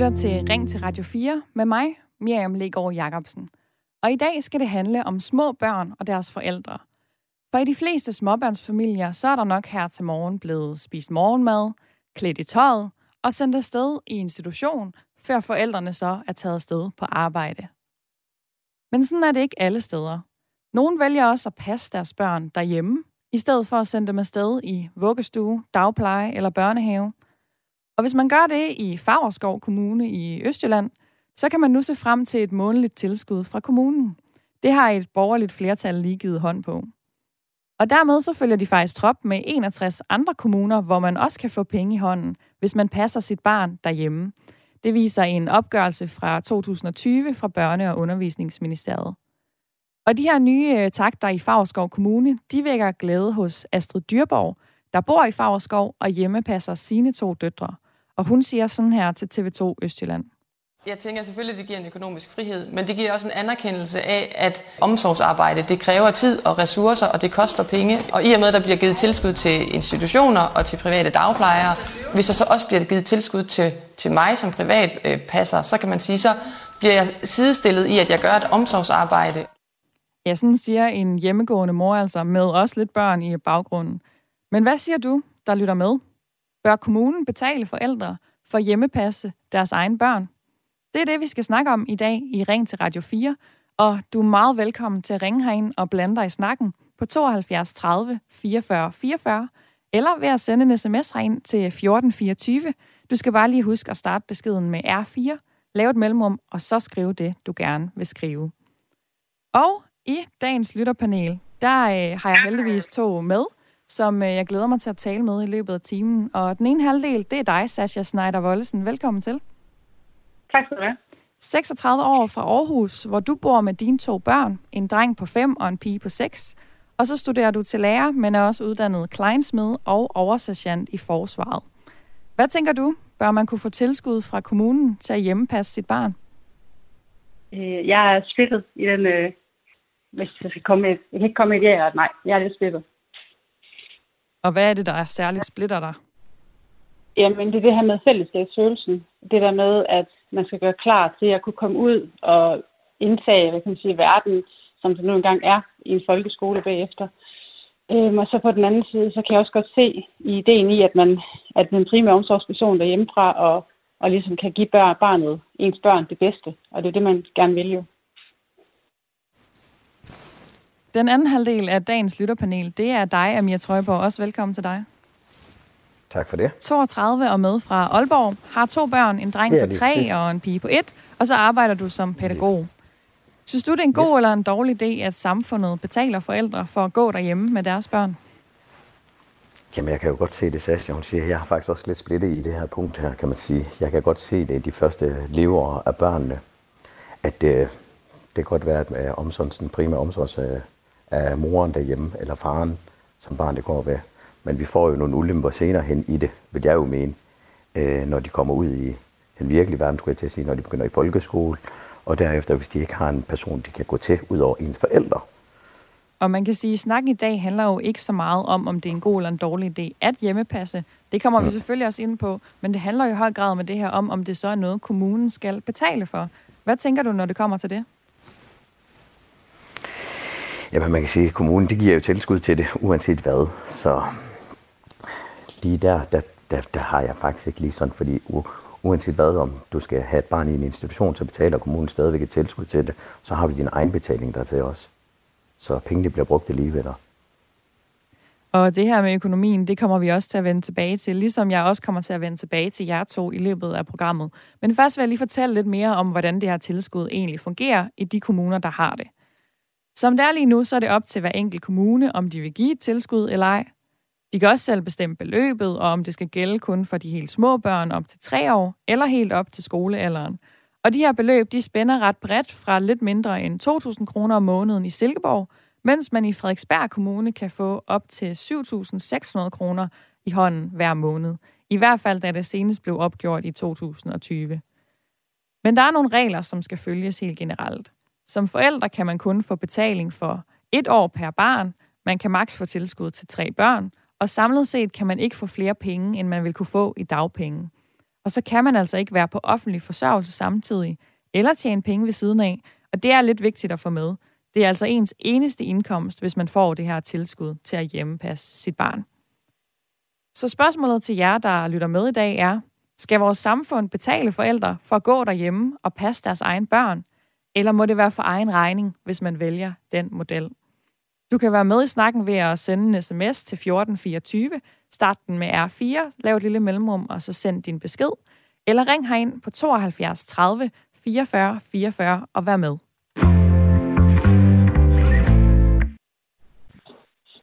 lytter til Ring til Radio 4 med mig, Miriam Legaard Jacobsen. Og i dag skal det handle om små børn og deres forældre. For i de fleste småbørnsfamilier, så er der nok her til morgen blevet spist morgenmad, klædt i tøjet og sendt afsted i institution, før forældrene så er taget afsted på arbejde. Men sådan er det ikke alle steder. Nogle vælger også at passe deres børn derhjemme, i stedet for at sende dem afsted i vuggestue, dagpleje eller børnehave. Og hvis man gør det i Fagerskov Kommune i Østjylland, så kan man nu se frem til et månedligt tilskud fra kommunen. Det har et borgerligt flertal lige givet hånd på. Og dermed så følger de faktisk trop med 61 andre kommuner, hvor man også kan få penge i hånden, hvis man passer sit barn derhjemme. Det viser en opgørelse fra 2020 fra Børne- og Undervisningsministeriet. Og de her nye øh, takter i Fagerskov Kommune, de vækker glæde hos Astrid Dyrborg, der bor i Fagerskov og hjemmepasser sine to døtre. Og hun siger sådan her til TV2 Østjylland. Jeg tænker selvfølgelig, at det giver en økonomisk frihed, men det giver også en anerkendelse af, at omsorgsarbejde det kræver tid og ressourcer, og det koster penge. Og i og med, at der bliver givet tilskud til institutioner og til private dagplejere, hvis der så også bliver givet tilskud til, til mig som privat øh, passer, så kan man sige, så bliver jeg sidestillet i, at jeg gør et omsorgsarbejde. Ja, sådan siger en hjemmegående mor altså med også lidt børn i baggrunden. Men hvad siger du, der lytter med? Bør kommunen betale forældre for hjemmepasse deres egne børn? Det er det, vi skal snakke om i dag i Ring til Radio 4, og du er meget velkommen til at ringe herind og blande dig i snakken på 72 30 44 44, eller ved at sende en sms herind til 1424. Du skal bare lige huske at starte beskeden med R4, lave et mellemrum, og så skrive det, du gerne vil skrive. Og i dagens lytterpanel, der øh, har jeg heldigvis to med, som øh, jeg glæder mig til at tale med i løbet af timen. Og den ene halvdel, det er dig, Sasha Schneider Vollesen. Velkommen til. Tak skal du have. 36 år fra Aarhus, hvor du bor med dine to børn, en dreng på 5 og en pige på 6. Og så studerer du til lærer, men er også uddannet kleinsmed og oversergeant i forsvaret. Hvad tænker du? Bør man kunne få tilskud fra kommunen til at hjemmepasse sit barn? Øh, jeg er splittet i den, øh, hvis jeg skal komme med, jeg kan ikke komme med et ja eller nej. Jeg er lidt splittet. Og hvad er det, der er særligt splitter dig? Jamen, det er det her med fællesskabsfølelsen. Det der med, at man skal gøre klar til at kunne komme ud og indtage, hvad kan man sige, verden, som det nu engang er i en folkeskole bagefter. Øhm, og så på den anden side, så kan jeg også godt se i ideen i, at man at den primære omsorgsperson derhjemmefra og, og ligesom kan give børn, barnet, ens børn, det bedste. Og det er det, man gerne vil jo. Den anden halvdel af dagens lytterpanel, det er dig, Amir Trøjborg. Også velkommen til dig. Tak for det. 32 og med fra Aalborg, har to børn, en dreng på tre og en pige på et, og så arbejder du som pædagog. Synes du, det er en god yes. eller en dårlig idé, at samfundet betaler forældre for at gå derhjemme med deres børn? Jamen, jeg kan jo godt se det, Sascha, hun siger. Jeg har faktisk også lidt splittet i det her punkt her, kan man sige. Jeg kan godt se det i de første lever af børnene, at det, det kan godt være, at øh, omsorgen, den primære omsorgs øh, af moren derhjemme, eller faren, som barnet går ved. Men vi får jo nogle ulemper senere hen i det, vil jeg jo mene, øh, når de kommer ud i den virkelige verden, skulle jeg til at sige, når de begynder i folkeskole, og derefter, hvis de ikke har en person, de kan gå til, ud over ens forældre. Og man kan sige, at snakken i dag handler jo ikke så meget om, om det er en god eller en dårlig idé at hjemmepasse. Det kommer mm. vi selvfølgelig også ind på, men det handler jo i høj grad med det her om, om det så er noget, kommunen skal betale for. Hvad tænker du, når det kommer til det? Jamen, man kan sige, at kommunen det giver jo tilskud til det, uanset hvad. Så lige der, der, der, der har jeg faktisk ikke lige sådan, fordi uanset hvad, om du skal have et barn i en institution, så betaler kommunen stadigvæk et tilskud til det. Så har du din egen betaling der til os. Så pengene bliver brugt alligevel. Og det her med økonomien, det kommer vi også til at vende tilbage til, ligesom jeg også kommer til at vende tilbage til jer to i løbet af programmet. Men først vil jeg lige fortælle lidt mere om, hvordan det her tilskud egentlig fungerer i de kommuner, der har det. Som det er lige nu, så er det op til hver enkelt kommune, om de vil give et tilskud eller ej. De kan også selv bestemme beløbet, og om det skal gælde kun for de helt små børn op til tre år, eller helt op til skolealderen. Og de her beløb, de spænder ret bredt fra lidt mindre end 2.000 kroner om måneden i Silkeborg, mens man i Frederiksberg Kommune kan få op til 7.600 kroner i hånden hver måned. I hvert fald, da det senest blev opgjort i 2020. Men der er nogle regler, som skal følges helt generelt. Som forældre kan man kun få betaling for et år per barn. Man kan maks få tilskud til tre børn. Og samlet set kan man ikke få flere penge, end man vil kunne få i dagpenge. Og så kan man altså ikke være på offentlig forsørgelse samtidig, eller tjene penge ved siden af. Og det er lidt vigtigt at få med. Det er altså ens eneste indkomst, hvis man får det her tilskud til at hjemmepasse sit barn. Så spørgsmålet til jer, der lytter med i dag, er, skal vores samfund betale forældre for at gå derhjemme og passe deres egen børn? Eller må det være for egen regning, hvis man vælger den model? Du kan være med i snakken ved at sende en sms til 1424. Start den med R4, lav et lille mellemrum, og så send din besked. Eller ring herind på 72 30 44 44 og vær med.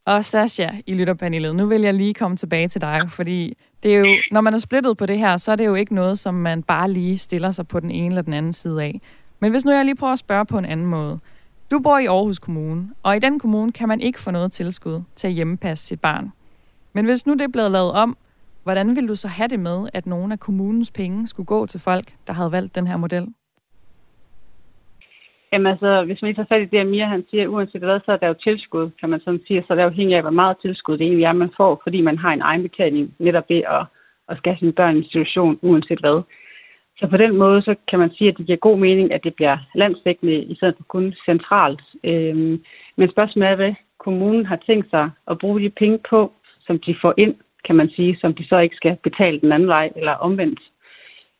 Og Sasha i lytterpanelet, nu vil jeg lige komme tilbage til dig, fordi det er jo, når man er splittet på det her, så er det jo ikke noget, som man bare lige stiller sig på den ene eller den anden side af. Men hvis nu jeg lige prøver at spørge på en anden måde. Du bor i Aarhus Kommune, og i den kommune kan man ikke få noget tilskud til at hjemmepasse sit barn. Men hvis nu det er blevet lavet om, hvordan vil du så have det med, at nogle af kommunens penge skulle gå til folk, der havde valgt den her model? Jamen altså, hvis man lige tager fat i det, Amir han siger, uanset hvad, så er der jo tilskud, kan man sådan sige. Så der er jo afhængig af, hvor meget tilskud det egentlig er, man får, fordi man har en egenbetaling netop ved at, at skal have sin børn i institution, uanset hvad. Så på den måde, så kan man sige, at det giver god mening, at det bliver landsdækkende, i stedet for kun centralt. Øhm, men spørgsmålet er, hvad kommunen har tænkt sig at bruge de penge på, som de får ind, kan man sige, som de så ikke skal betale den anden vej, eller omvendt.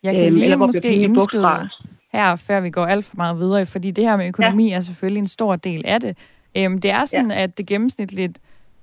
Jeg kan øhm, lige eller måske indskyde her, før vi går alt for meget videre, fordi det her med økonomi ja. er selvfølgelig en stor del af det. Øhm, det er sådan, ja. at det gennemsnitligt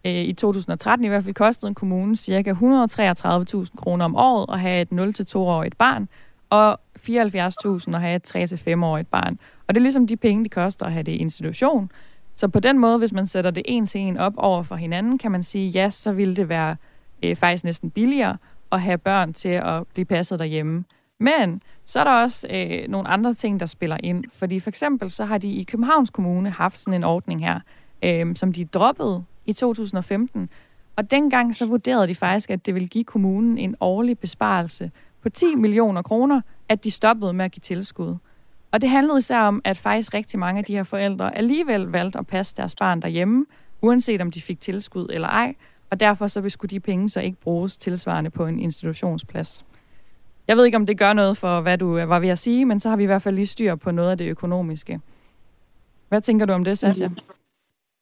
øh, i 2013 i hvert fald kostede en kommune ca. 133.000 kroner om året at have et 0-2-årigt barn, og 74.000 at have et 3-5-årigt barn. Og det er ligesom de penge, de koster at have det i institution. Så på den måde, hvis man sætter det en til en op over for hinanden, kan man sige, ja, så ville det være øh, faktisk næsten billigere at have børn til at blive passet derhjemme. Men så er der også øh, nogle andre ting, der spiller ind. Fordi for eksempel så har de i Københavns Kommune haft sådan en ordning her, øh, som de droppede i 2015. Og dengang så vurderede de faktisk, at det ville give kommunen en årlig besparelse på 10 millioner kroner, at de stoppede med at give tilskud. Og det handlede især om, at faktisk rigtig mange af de her forældre alligevel valgte at passe deres barn derhjemme, uanset om de fik tilskud eller ej, og derfor så skulle de penge så ikke bruges tilsvarende på en institutionsplads. Jeg ved ikke, om det gør noget for, hvad du var ved at sige, men så har vi i hvert fald lige styr på noget af det økonomiske. Hvad tænker du om det, Sasha? Mm.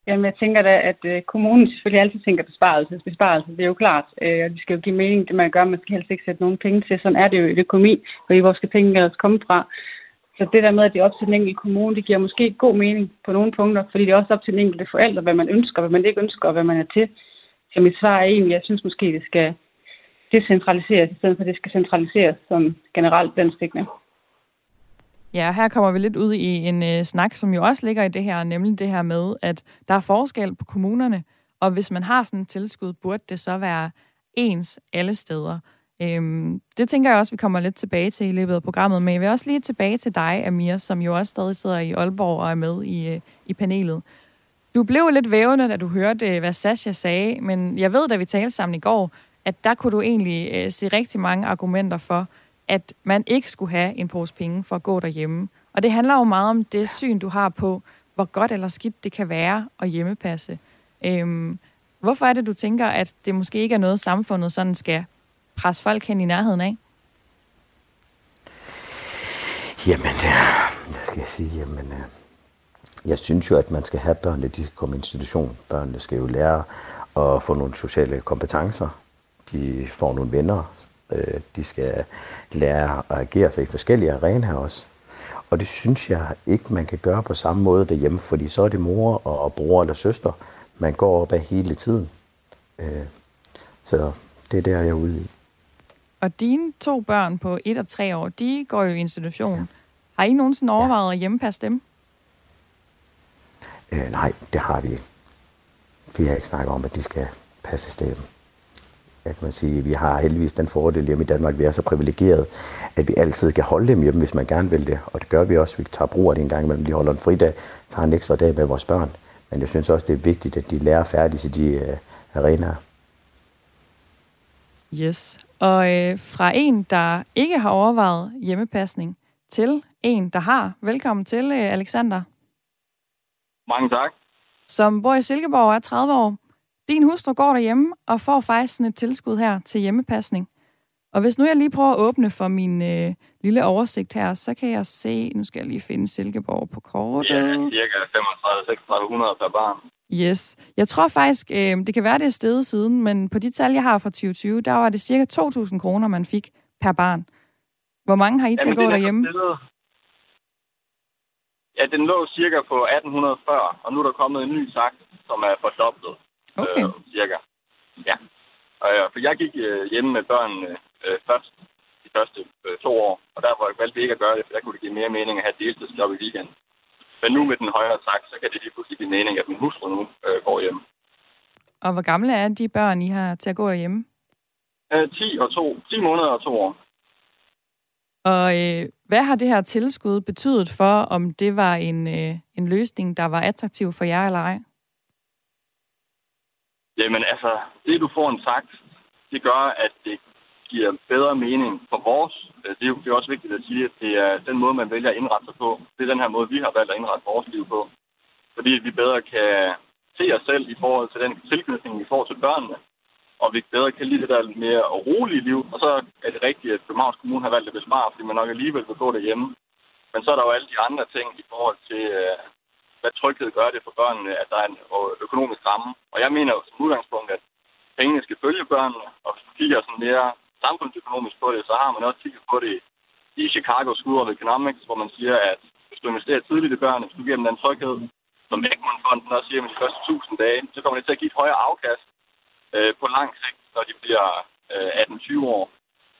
Jamen, jeg tænker da, at øh, kommunen selvfølgelig altid tænker besparelse. Besparelse, det er jo klart. Øh, og det skal jo give mening, det man gør. Man skal helst ikke sætte nogen penge til. Sådan er det jo i økonomi, fordi hvor skal penge ellers komme fra? Så det der med, at det er op til den enkelte kommune, det giver måske god mening på nogle punkter, fordi det er også op til den enkelte forældre, hvad man ønsker, hvad man ikke ønsker, og hvad man er til. Så mit svar er egentlig, at jeg synes måske, det skal decentraliseres, i stedet for at det skal centraliseres som generelt landstækkende. Ja, her kommer vi lidt ud i en øh, snak, som jo også ligger i det her, nemlig det her med, at der er forskel på kommunerne, og hvis man har sådan et tilskud, burde det så være ens alle steder. Øhm, det tænker jeg også, vi kommer lidt tilbage til i løbet af programmet, men jeg vil også lige tilbage til dig, Amir, som jo også stadig sidder i Aalborg og er med i, øh, i panelet. Du blev lidt vævende, da du hørte, øh, hvad Sasha sagde, men jeg ved, da vi talte sammen i går, at der kunne du egentlig øh, se rigtig mange argumenter for, at man ikke skulle have en pose penge for at gå derhjemme. Og det handler jo meget om det syn, du har på, hvor godt eller skidt det kan være at hjemmepasse. Øhm, hvorfor er det, du tænker, at det måske ikke er noget, samfundet sådan skal presse folk hen i nærheden af? Jamen, hvad skal jeg sige? Jamen, øh, jeg synes jo, at man skal have børnene, de skal komme i institution. Børnene skal jo lære at få nogle sociale kompetencer. De får nogle venner, Øh, de skal lære at agere sig i forskellige arenaer også. Og det synes jeg ikke, man kan gøre på samme måde derhjemme, fordi så er det mor og bror eller søster, man går op af hele tiden. Øh, så det er der, jeg er ude i. Og dine to børn på et og tre år, de går jo i institution. Ja. Har I nogensinde overvejet ja. at hjemmepasse dem? Øh, nej, det har vi ikke. Vi har ikke snakket om, at de skal passe stemmen jeg kan man sige, vi har heldigvis den fordel hjemme i Danmark, vi er så privilegeret, at vi altid kan holde dem hjemme, hvis man gerne vil det. Og det gør vi også. Vi tager brug af det en gang imellem. De holder en fridag, tager en ekstra dag med vores børn. Men jeg synes også, det er vigtigt, at de lærer færdigt i de uh, arenaer. Yes. Og øh, fra en, der ikke har overvejet hjemmepasning, til en, der har. Velkommen til, øh, Alexander. Mange tak. Som bor i Silkeborg og er 30 år. Din hustru går derhjemme og får faktisk sådan et tilskud her til hjemmepasning. Og hvis nu jeg lige prøver at åbne for min øh, lille oversigt her, så kan jeg se, nu skal jeg lige finde Silkeborg på kortet. Ja, cirka 35-3600 per barn. Yes. Jeg tror faktisk, øh, det kan være, det er stedet siden, men på de tal, jeg har fra 2020, der var det cirka 2.000 kroner, man fik per barn. Hvor mange har I til at gå derhjemme? Stedet, ja, den lå cirka på 1800 før, og nu er der kommet en ny sagt, som er fordoblet. Okay. Øh, cirka. Ja. Øh, for jeg gik øh, hjemme med børnene øh, først de første øh, to år, og der valgte vi ikke at gøre det, for der kunne det give mere mening at have deltidsjob i weekenden. Men nu med den højere takt, så kan det lige pludselig give mening, at min hustru nu øh, går hjem. Og hvor gamle er de børn, I har til at gå derhjemme? Øh, 10 og 2. 10 måneder og 2 år. Og øh, hvad har det her tilskud betydet for, om det var en, øh, en løsning, der var attraktiv for jer eller ej? Jamen altså, det du får en sagt, det gør, at det giver bedre mening for vores. Øh, det er, jo, det er også vigtigt at sige, at det er den måde, man vælger at indrette sig på. Det er den her måde, vi har valgt at indrette vores liv på. Fordi vi bedre kan se os selv i forhold til den tilknytning, vi får til børnene. Og vi bedre kan lide det der mere rolige liv. Og så er det rigtigt, at Københavns Kommune har valgt at bespare, fordi man nok alligevel vil gå derhjemme. Men så er der jo alle de andre ting i forhold til, øh, hvad tryghed gør det for børnene, at der er en økonomisk ramme. Og jeg mener som udgangspunkt, at pengene skal følge børnene, og hvis man kigger sådan mere samfundsøkonomisk på det, så har man også kigget på det i Chicago School of Economics, hvor man siger, at hvis du investerer tidligt i børnene, hvis du giver dem den tryghed, som Egmont-fonden også siger med de første 1000 dage, så kommer det til at give et højere afkast øh, på lang sigt, når de bliver øh, 18-20 år.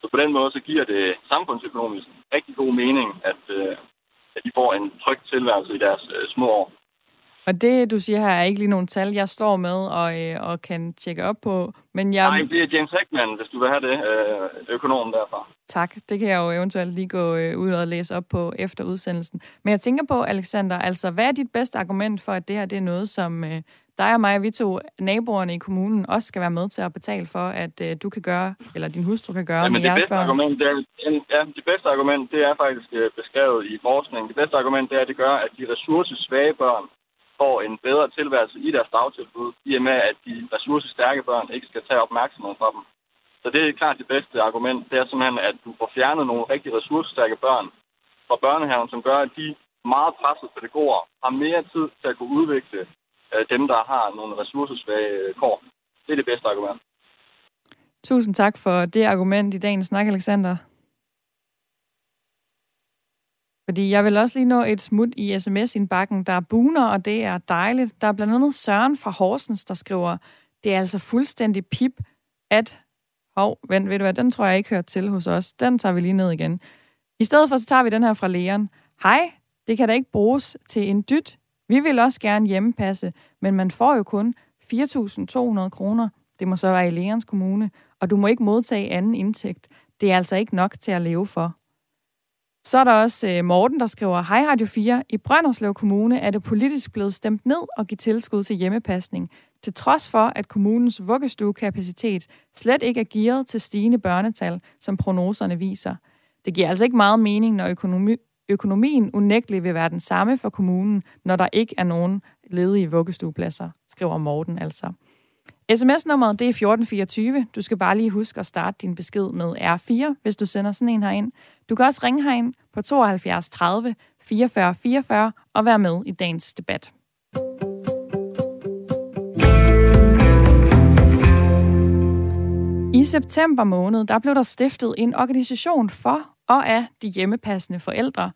Så på den måde, så giver det samfundsøkonomisk rigtig god mening, at, øh, at de får en tryg tilværelse i deres øh, små år. Og det, du siger her, er ikke lige nogen tal, jeg står med og, øh, og kan tjekke op på. Men jeg... Nej, det er James Heckman, hvis du vil have det, øh, økonomen derfra. Tak. Det kan jeg jo eventuelt lige gå øh, ud og læse op på efter udsendelsen. Men jeg tænker på, Alexander, altså hvad er dit bedste argument for, at det her det er noget, som øh, dig og mig vi to naboerne i kommunen også skal være med til at betale for, at øh, du kan gøre, eller din hustru kan gøre ja, med det jeres bedste børn? argument, det er, ja, det bedste argument, det er faktisk øh, beskrevet i forskning. Det bedste argument, det er, at det gør, at de ressourcesvage børn får en bedre tilværelse i deres dagtilbud, i og med, at de ressourcestærke børn ikke skal tage opmærksomhed fra dem. Så det er klart det bedste argument. Det er simpelthen, at du får fjernet nogle rigtig ressourcestærke børn fra børnehaven, som gør, at de meget pressede pædagoger har mere tid til at kunne udvikle øh, dem, der har nogle ressourcesvage øh, kår. Det er det bedste argument. Tusind tak for det argument i dagens snak, Alexander. Fordi jeg vil også lige nå et smut i sms-indbakken. Der er buner, og det er dejligt. Der er blandt andet Søren fra Horsens, der skriver, det er altså fuldstændig pip, at... Hov, vent, ved du hvad, den tror jeg ikke hørt til hos os. Den tager vi lige ned igen. I stedet for, så tager vi den her fra lægeren. Hej, det kan da ikke bruges til en dyt. Vi vil også gerne hjemmepasse, men man får jo kun 4.200 kroner. Det må så være i lægerens kommune, og du må ikke modtage anden indtægt. Det er altså ikke nok til at leve for. Så er der også øh, Morten, der skriver, Hej Radio 4. I Brønderslev Kommune er det politisk blevet stemt ned og give tilskud til hjemmepasning, til trods for, at kommunens vuggestuekapacitet slet ikke er gearet til stigende børnetal, som prognoserne viser. Det giver altså ikke meget mening, når økonomi, økonomien unægteligt vil være den samme for kommunen, når der ikke er nogen ledige vuggestuepladser, skriver Morten altså. SMS-nummeret det er 1424. Du skal bare lige huske at starte din besked med R4, hvis du sender sådan en herind. Du kan også ringe herind på 72 30 44 44 og være med i dagens debat. I september måned, der blev der stiftet en organisation for og af de hjemmepassende forældre.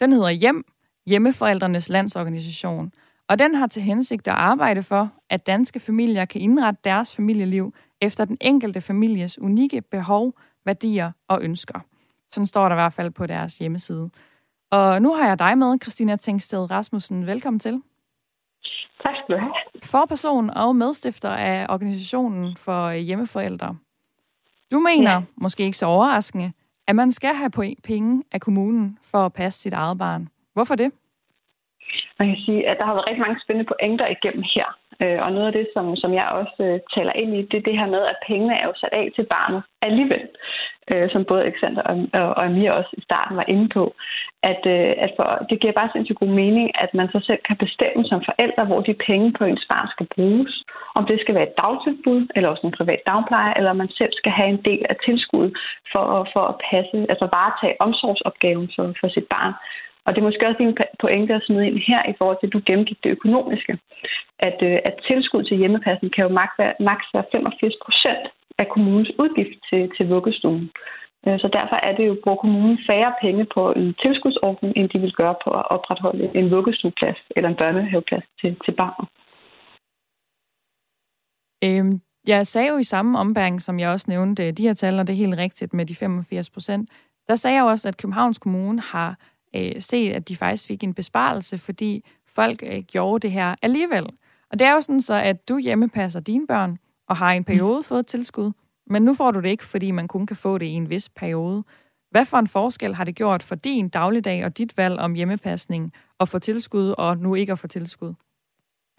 Den hedder Hjem, Hjemmeforældrenes Landsorganisation. Og den har til hensigt at arbejde for, at danske familier kan indrette deres familieliv efter den enkelte families unikke behov, værdier og ønsker. Sådan står der i hvert fald på deres hjemmeside. Og nu har jeg dig med, Christina Tengsted Rasmussen. Velkommen til. Tak skal du have. Forperson og medstifter af organisationen for hjemmeforældre. Du mener, ja. måske ikke så overraskende, at man skal have penge af kommunen for at passe sit eget barn. Hvorfor det? Man kan sige, at der har været rigtig mange spændende pointer igennem her. Øh, og noget af det, som, som jeg også øh, taler ind i, det er det her med, at pengene er jo sat af til barnet alligevel. Øh, som både Alexander og, og, og Amir også i starten var inde på. At, øh, at for, det giver bare sindssygt god mening, at man så selv kan bestemme som forældre, hvor de penge på ens barn skal bruges. om det skal være et dagtilbud, eller også en privat dagpleje, eller man selv skal have en del af tilskuddet for, for at passe, altså varetage omsorgsopgaven for, for sit barn. Og det er måske også en pointe at smide ind her i forhold til, at du gennemgik det økonomiske. At, øh, at tilskud til hjemmepassen kan jo maks være, maks være 85 procent af kommunens udgift til, til vuggestuen. Øh, så derfor er det jo, bruger kommunen færre penge på en tilskudsordning, end de vil gøre på at opretholde en vuggestueplads eller en børnehaveplads til, til barnet. Øhm, jeg sagde jo i samme ombæring, som jeg også nævnte, de her tal, og det er helt rigtigt med de 85 procent. Der sagde jeg også, at Københavns Kommune har øh, set, at de faktisk fik en besparelse, fordi folk øh, gjorde det her alligevel. Og det er jo sådan så, at du hjemmepasser dine børn, og har i en periode mm. fået tilskud, men nu får du det ikke, fordi man kun kan få det i en vis periode. Hvad for en forskel har det gjort for din dagligdag og dit valg om hjemmepasning at få tilskud og nu ikke at få tilskud?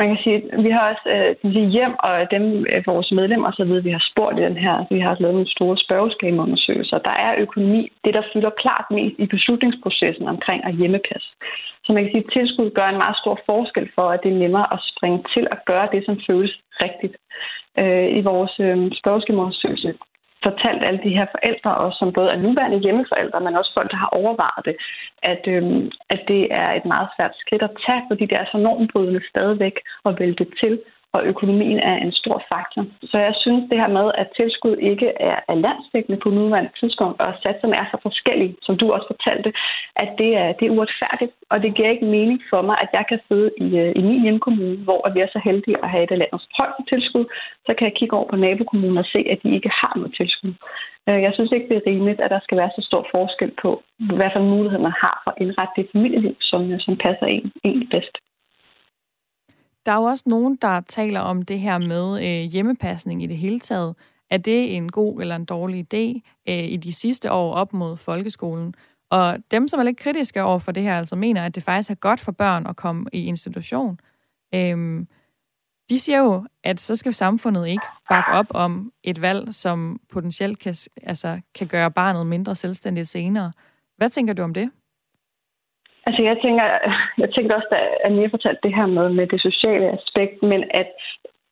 Man kan sige, vi har også øh, sige, hjem, og dem, øh, vores medlemmer, så ved vi har spurgt i den her, vi har lavet nogle store spørgeskemaundersøgelser. Der er økonomi, det der fylder klart mest i beslutningsprocessen omkring at hjemmepasse. Så man kan sige, at tilskud gør en meget stor forskel for, at det er nemmere at springe til at gøre det, som føles rigtigt. Øh, I vores øh, spørgeskemaundersøgelse fortalt alle de her forældre, også, som både er nuværende hjemmeforældre, men også folk, der har overvejet det, at, øhm, at det er et meget svært skridt at tage, fordi det er så normbrydende stadigvæk at vælge det til og økonomien er en stor faktor. Så jeg synes det her med, at tilskud ikke er, er landsdækkende på nuværende tidspunkt, og satserne er så forskellige, som du også fortalte, at det er, det er uretfærdigt, og det giver ikke mening for mig, at jeg kan sidde i, øh, i min hjemkommune, hvor vi er så heldige at have et af landets højeste tilskud, så kan jeg kigge over på nabokommunen og se, at de ikke har noget tilskud. Øh, jeg synes ikke, det er rimeligt, at der skal være så stor forskel på, hvad for muligheder man har for at indrette det familieliv, som, øh, som passer en, en bedst. Der er jo også nogen, der taler om det her med øh, hjemmepasning i det hele taget. Er det en god eller en dårlig idé øh, i de sidste år op mod folkeskolen? Og dem, som er lidt kritiske over for det her, altså mener, at det faktisk er godt for børn at komme i institution, øh, de siger jo, at så skal samfundet ikke bakke op om et valg, som potentielt kan, altså, kan gøre barnet mindre selvstændigt senere. Hvad tænker du om det? Altså jeg tænker, jeg tænker også, at Mia fortalte det her med, med det sociale aspekt, men at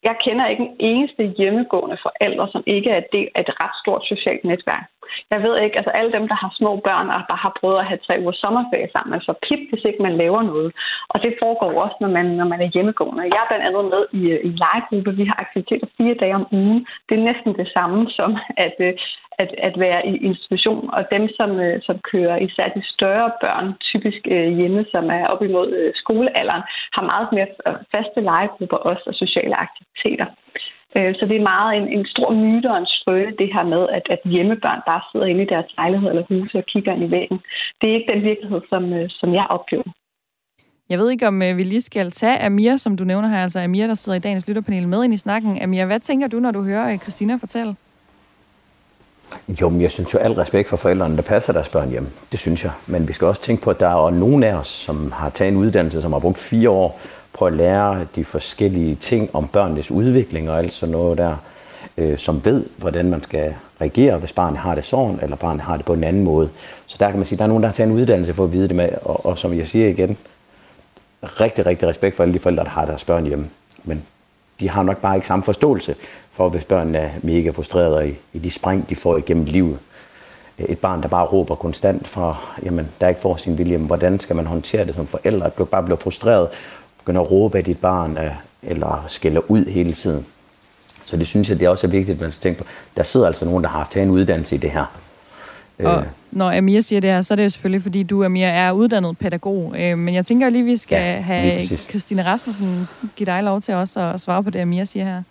jeg kender ikke en eneste hjemmegående forældre, som ikke er del af et ret stort socialt netværk. Jeg ved ikke, altså alle dem, der har små børn og bare har prøvet at have tre uger sommerferie sammen, altså pip, hvis ikke man laver noget. Og det foregår også, når man, når man er hjemmegående. Jeg er blandt andet med i, i en legegruppe. Vi har aktiviteter fire dage om ugen. Det er næsten det samme som at, øh, at, at være i institution. Og dem, som, øh, som kører især de større børn, typisk øh, hjemme, som er op imod skolealderen, har meget mere faste legegrupper også og sociale aktiviteter. Så det er meget en, en stor myte og en skrøne, det her med, at, at hjemmebørn bare sidder inde i deres lejlighed eller huse og kigger ind i væggen. Det er ikke den virkelighed, som, som jeg oplever. Jeg ved ikke, om vi lige skal tage Amir, som du nævner her, altså Amir, der sidder i dagens lytterpanel med ind i snakken. Amir, hvad tænker du, når du hører Christina fortælle? Jo, men jeg synes jo al respekt for forældrene, der passer deres børn hjem. Det synes jeg. Men vi skal også tænke på, at der er nogen af os, som har taget en uddannelse, som har brugt fire år på at lære de forskellige ting om børnenes udvikling og alt sådan noget der, øh, som ved, hvordan man skal reagere, hvis barnet har det sådan, eller barnet har det på en anden måde. Så der kan man sige, at der er nogen, der har taget en uddannelse for at vide det med, og, og som jeg siger igen, rigtig, rigtig respekt for alle de forældre, der har deres børn hjemme. Men de har nok bare ikke samme forståelse for, hvis børnene er mega frustrerede i, i de spring, de får igennem livet. Et barn, der bare råber konstant fra, jamen, der ikke får sin vilje, hvordan skal man håndtere det som forældre? At du bare bliver frustreret, begynder at råbe af dit barn, øh, eller skælder ud hele tiden. Så det synes jeg, det er også vigtigt, at man skal tænke på. Der sidder altså nogen, der har haft en uddannelse i det her. Og når Amir siger det her, så er det jo selvfølgelig, fordi du, Amir, er uddannet pædagog. Øh, men jeg tænker lige, vi skal ja, have Christine Rasmussen give dig lov til også at svare på det, Amir siger her.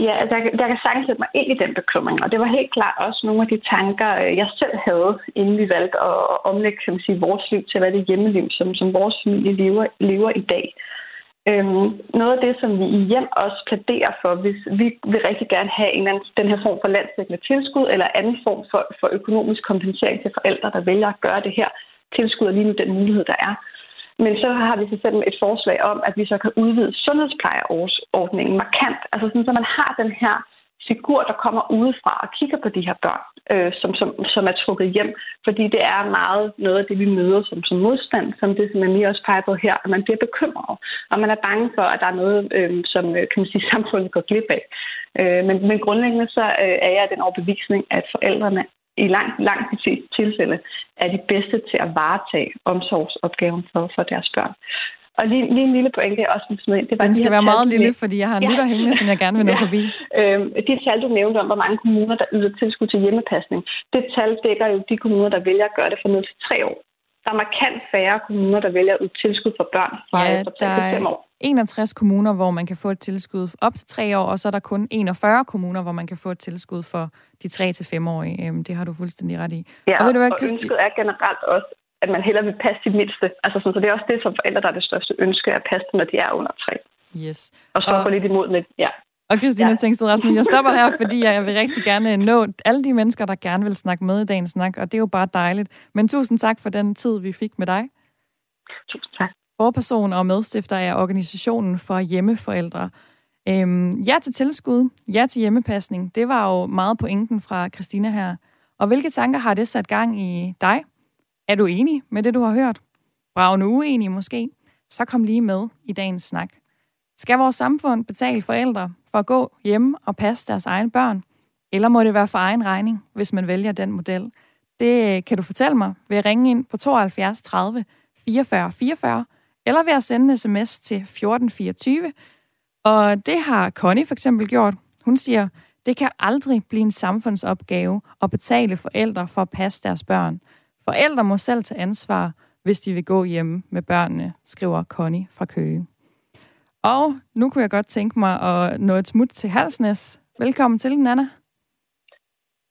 Ja, altså, der, der kan sagtens sætte mig ind i den bekymring, og det var helt klart også nogle af de tanker, øh, jeg selv havde, inden vi valgte at omlægge kan man sige, vores liv til, hvad det hjemmeliv, som, som vores familie lever, lever i dag. Øhm, noget af det, som vi i hjem også plæderer for, hvis vi vil rigtig gerne have en anden, den her form for landsdækkende tilskud, eller anden form for, for økonomisk kompensering til forældre, der vælger at gøre det her. Tilskud er lige nu den mulighed, der er. Men så har vi så selv et forslag om, at vi så kan udvide sundhedsplejeordningen markant. Altså sådan, så man har den her figur, der kommer udefra og kigger på de her børn. øh, som, som, som er trukket hjem, fordi det er meget noget af det, vi møder som, som modstand, som det, som man lige også peger på her, at man bliver bekymret, og man er bange for, at der er noget, øh, som øh, kan man sige, samfundet går glip af. Øh, men, men grundlæggende så øh, er jeg den overbevisning, at forældrene i langt, langt de fleste tilfælde er de bedste til at varetage omsorgsopgaven for, for deres børn. Og lige, lige en lille pointe, jeg også vil smide ind. Det var Den skal de være meget lille, fordi jeg har en ja. lytter hængende, som jeg gerne vil nå ja. forbi. Øhm, de tal, du nævnte om, hvor mange kommuner, der yder tilskud til hjemmepasning, det tal dækker jo de kommuner, der vælger at gøre det for ned til tre år. Der er markant færre kommuner, der vælger yde tilskud for børn fra ja, der er år. 61 kommuner, hvor man kan få et tilskud op til tre år, og så er der kun 41 kommuner, hvor man kan få et tilskud for de 3 til 5 årige. Øhm, det har du fuldstændig ret i. Ja, og, ved du hvad, og ønsket er generelt også, at man hellere vil passe de mindste. Altså, så det er også det som forældre, der er det største ønske, at passe dem, når de er under tre. Yes. Og så og... lidt imod med, ja. Og Christina ja. Tengsted Rasmussen, jeg stopper her, fordi jeg vil rigtig gerne nå alle de mennesker, der gerne vil snakke med i dagens snak, og det er jo bare dejligt. Men tusind tak for den tid, vi fik med dig. Tusind tak. Forperson og medstifter af organisationen for hjemmeforældre. Øhm, ja til tilskud, ja til hjemmepasning, det var jo meget pointen fra Christina her. Og hvilke tanker har det sat gang i dig? Er du enig med det, du har hørt? Bravende uenig måske? Så kom lige med i dagens snak. Skal vores samfund betale forældre for at gå hjemme og passe deres egne børn? Eller må det være for egen regning, hvis man vælger den model? Det øh, kan du fortælle mig ved at ringe ind på 72 30 44 44, eller ved at sende en sms til 1424. Og det har Connie for eksempel gjort. Hun siger, det kan aldrig blive en samfundsopgave at betale forældre for at passe deres børn. Forældre må selv tage ansvar, hvis de vil gå hjemme med børnene, skriver Connie fra Køge. Og nu kunne jeg godt tænke mig at nå et smut til Halsnæs. Velkommen til, Nana.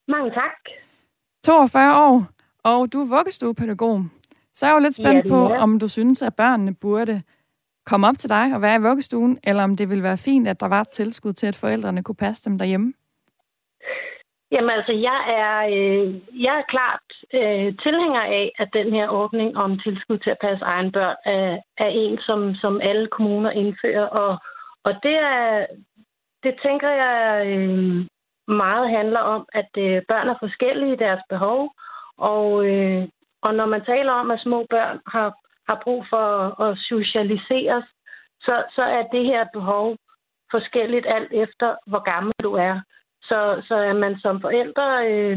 Mange tak. 42 år, og du er vuggestuepædagog. Så er jeg jo lidt spændt ja, på, om du synes, at børnene burde komme op til dig og være i vuggestuen, eller om det ville være fint, at der var et tilskud til, at forældrene kunne passe dem derhjemme. Jamen altså, jeg er, øh, jeg er klart øh, tilhænger af, at den her ordning om tilskud til at passe egen børn er, er en, som, som alle kommuner indfører. Og, og det, er, det tænker jeg øh, meget handler om, at øh, børn er forskellige i deres behov. Og, øh, og når man taler om, at små børn har, har brug for at, at socialiseres, så, så er det her behov forskelligt alt efter, hvor gammel du er. Så, så er man som forældre, øh,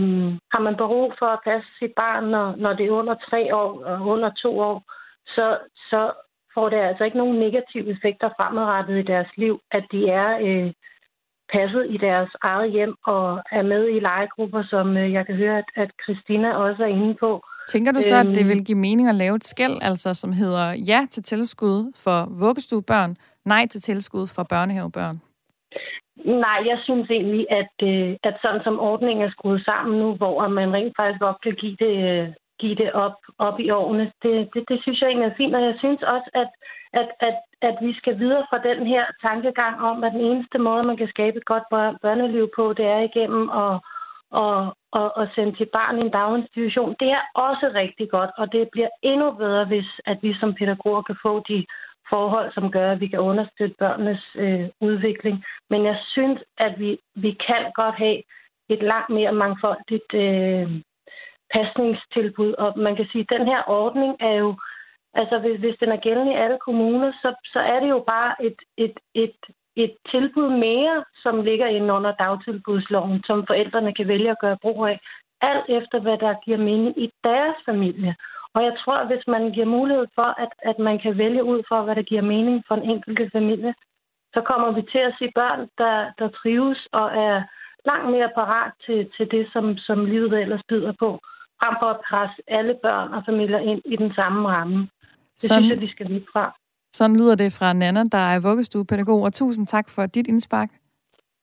har man behov for at passe sit barn, når, når det er under tre år og under to år, så, så får det altså ikke nogen negative effekter fremadrettet i deres liv, at de er øh, passet i deres eget hjem og er med i legegrupper, som øh, jeg kan høre, at, at Christina også er inde på. Tænker du så, at det øhm. vil give mening at lave et skæld, altså som hedder ja til tilskud for vuggestuebørn, nej til tilskud for børnehavebørn? Nej, jeg synes egentlig, at, øh, at sådan som ordningen er skruet sammen nu, hvor man rent faktisk godt kan give det, øh, give det op, op i årene, det, det, det synes jeg egentlig er fint. Og jeg synes også, at, at, at, at vi skal videre fra den her tankegang om, at den eneste måde, man kan skabe et godt børneliv på, det er igennem at, og, og, og sende til barn i en daginstitution. Det er også rigtig godt, og det bliver endnu bedre, hvis at vi som pædagoger kan få de forhold, som gør, at vi kan understøtte børnenes øh, udvikling. Men jeg synes, at vi, vi kan godt have et langt mere mangfoldigt øh, pasningstilbud. Og man kan sige, at den her ordning er jo, altså hvis, hvis den er gældende i alle kommuner, så, så er det jo bare et, et, et, et tilbud mere, som ligger inde under dagtilbudsloven, som forældrene kan vælge at gøre brug af, alt efter hvad der giver mening i deres familie. Og jeg tror, at hvis man giver mulighed for, at, at man kan vælge ud for, hvad der giver mening for en enkelt familie, så kommer vi til at se børn, der, der trives og er langt mere parat til, til det, som, som livet ellers byder på, frem for at presse alle børn og familier ind i den samme ramme. Det sådan, synes jeg, de skal vide fra. Sådan lyder det fra Nana, der er vuggestuepædagog, og tusind tak for dit indspark.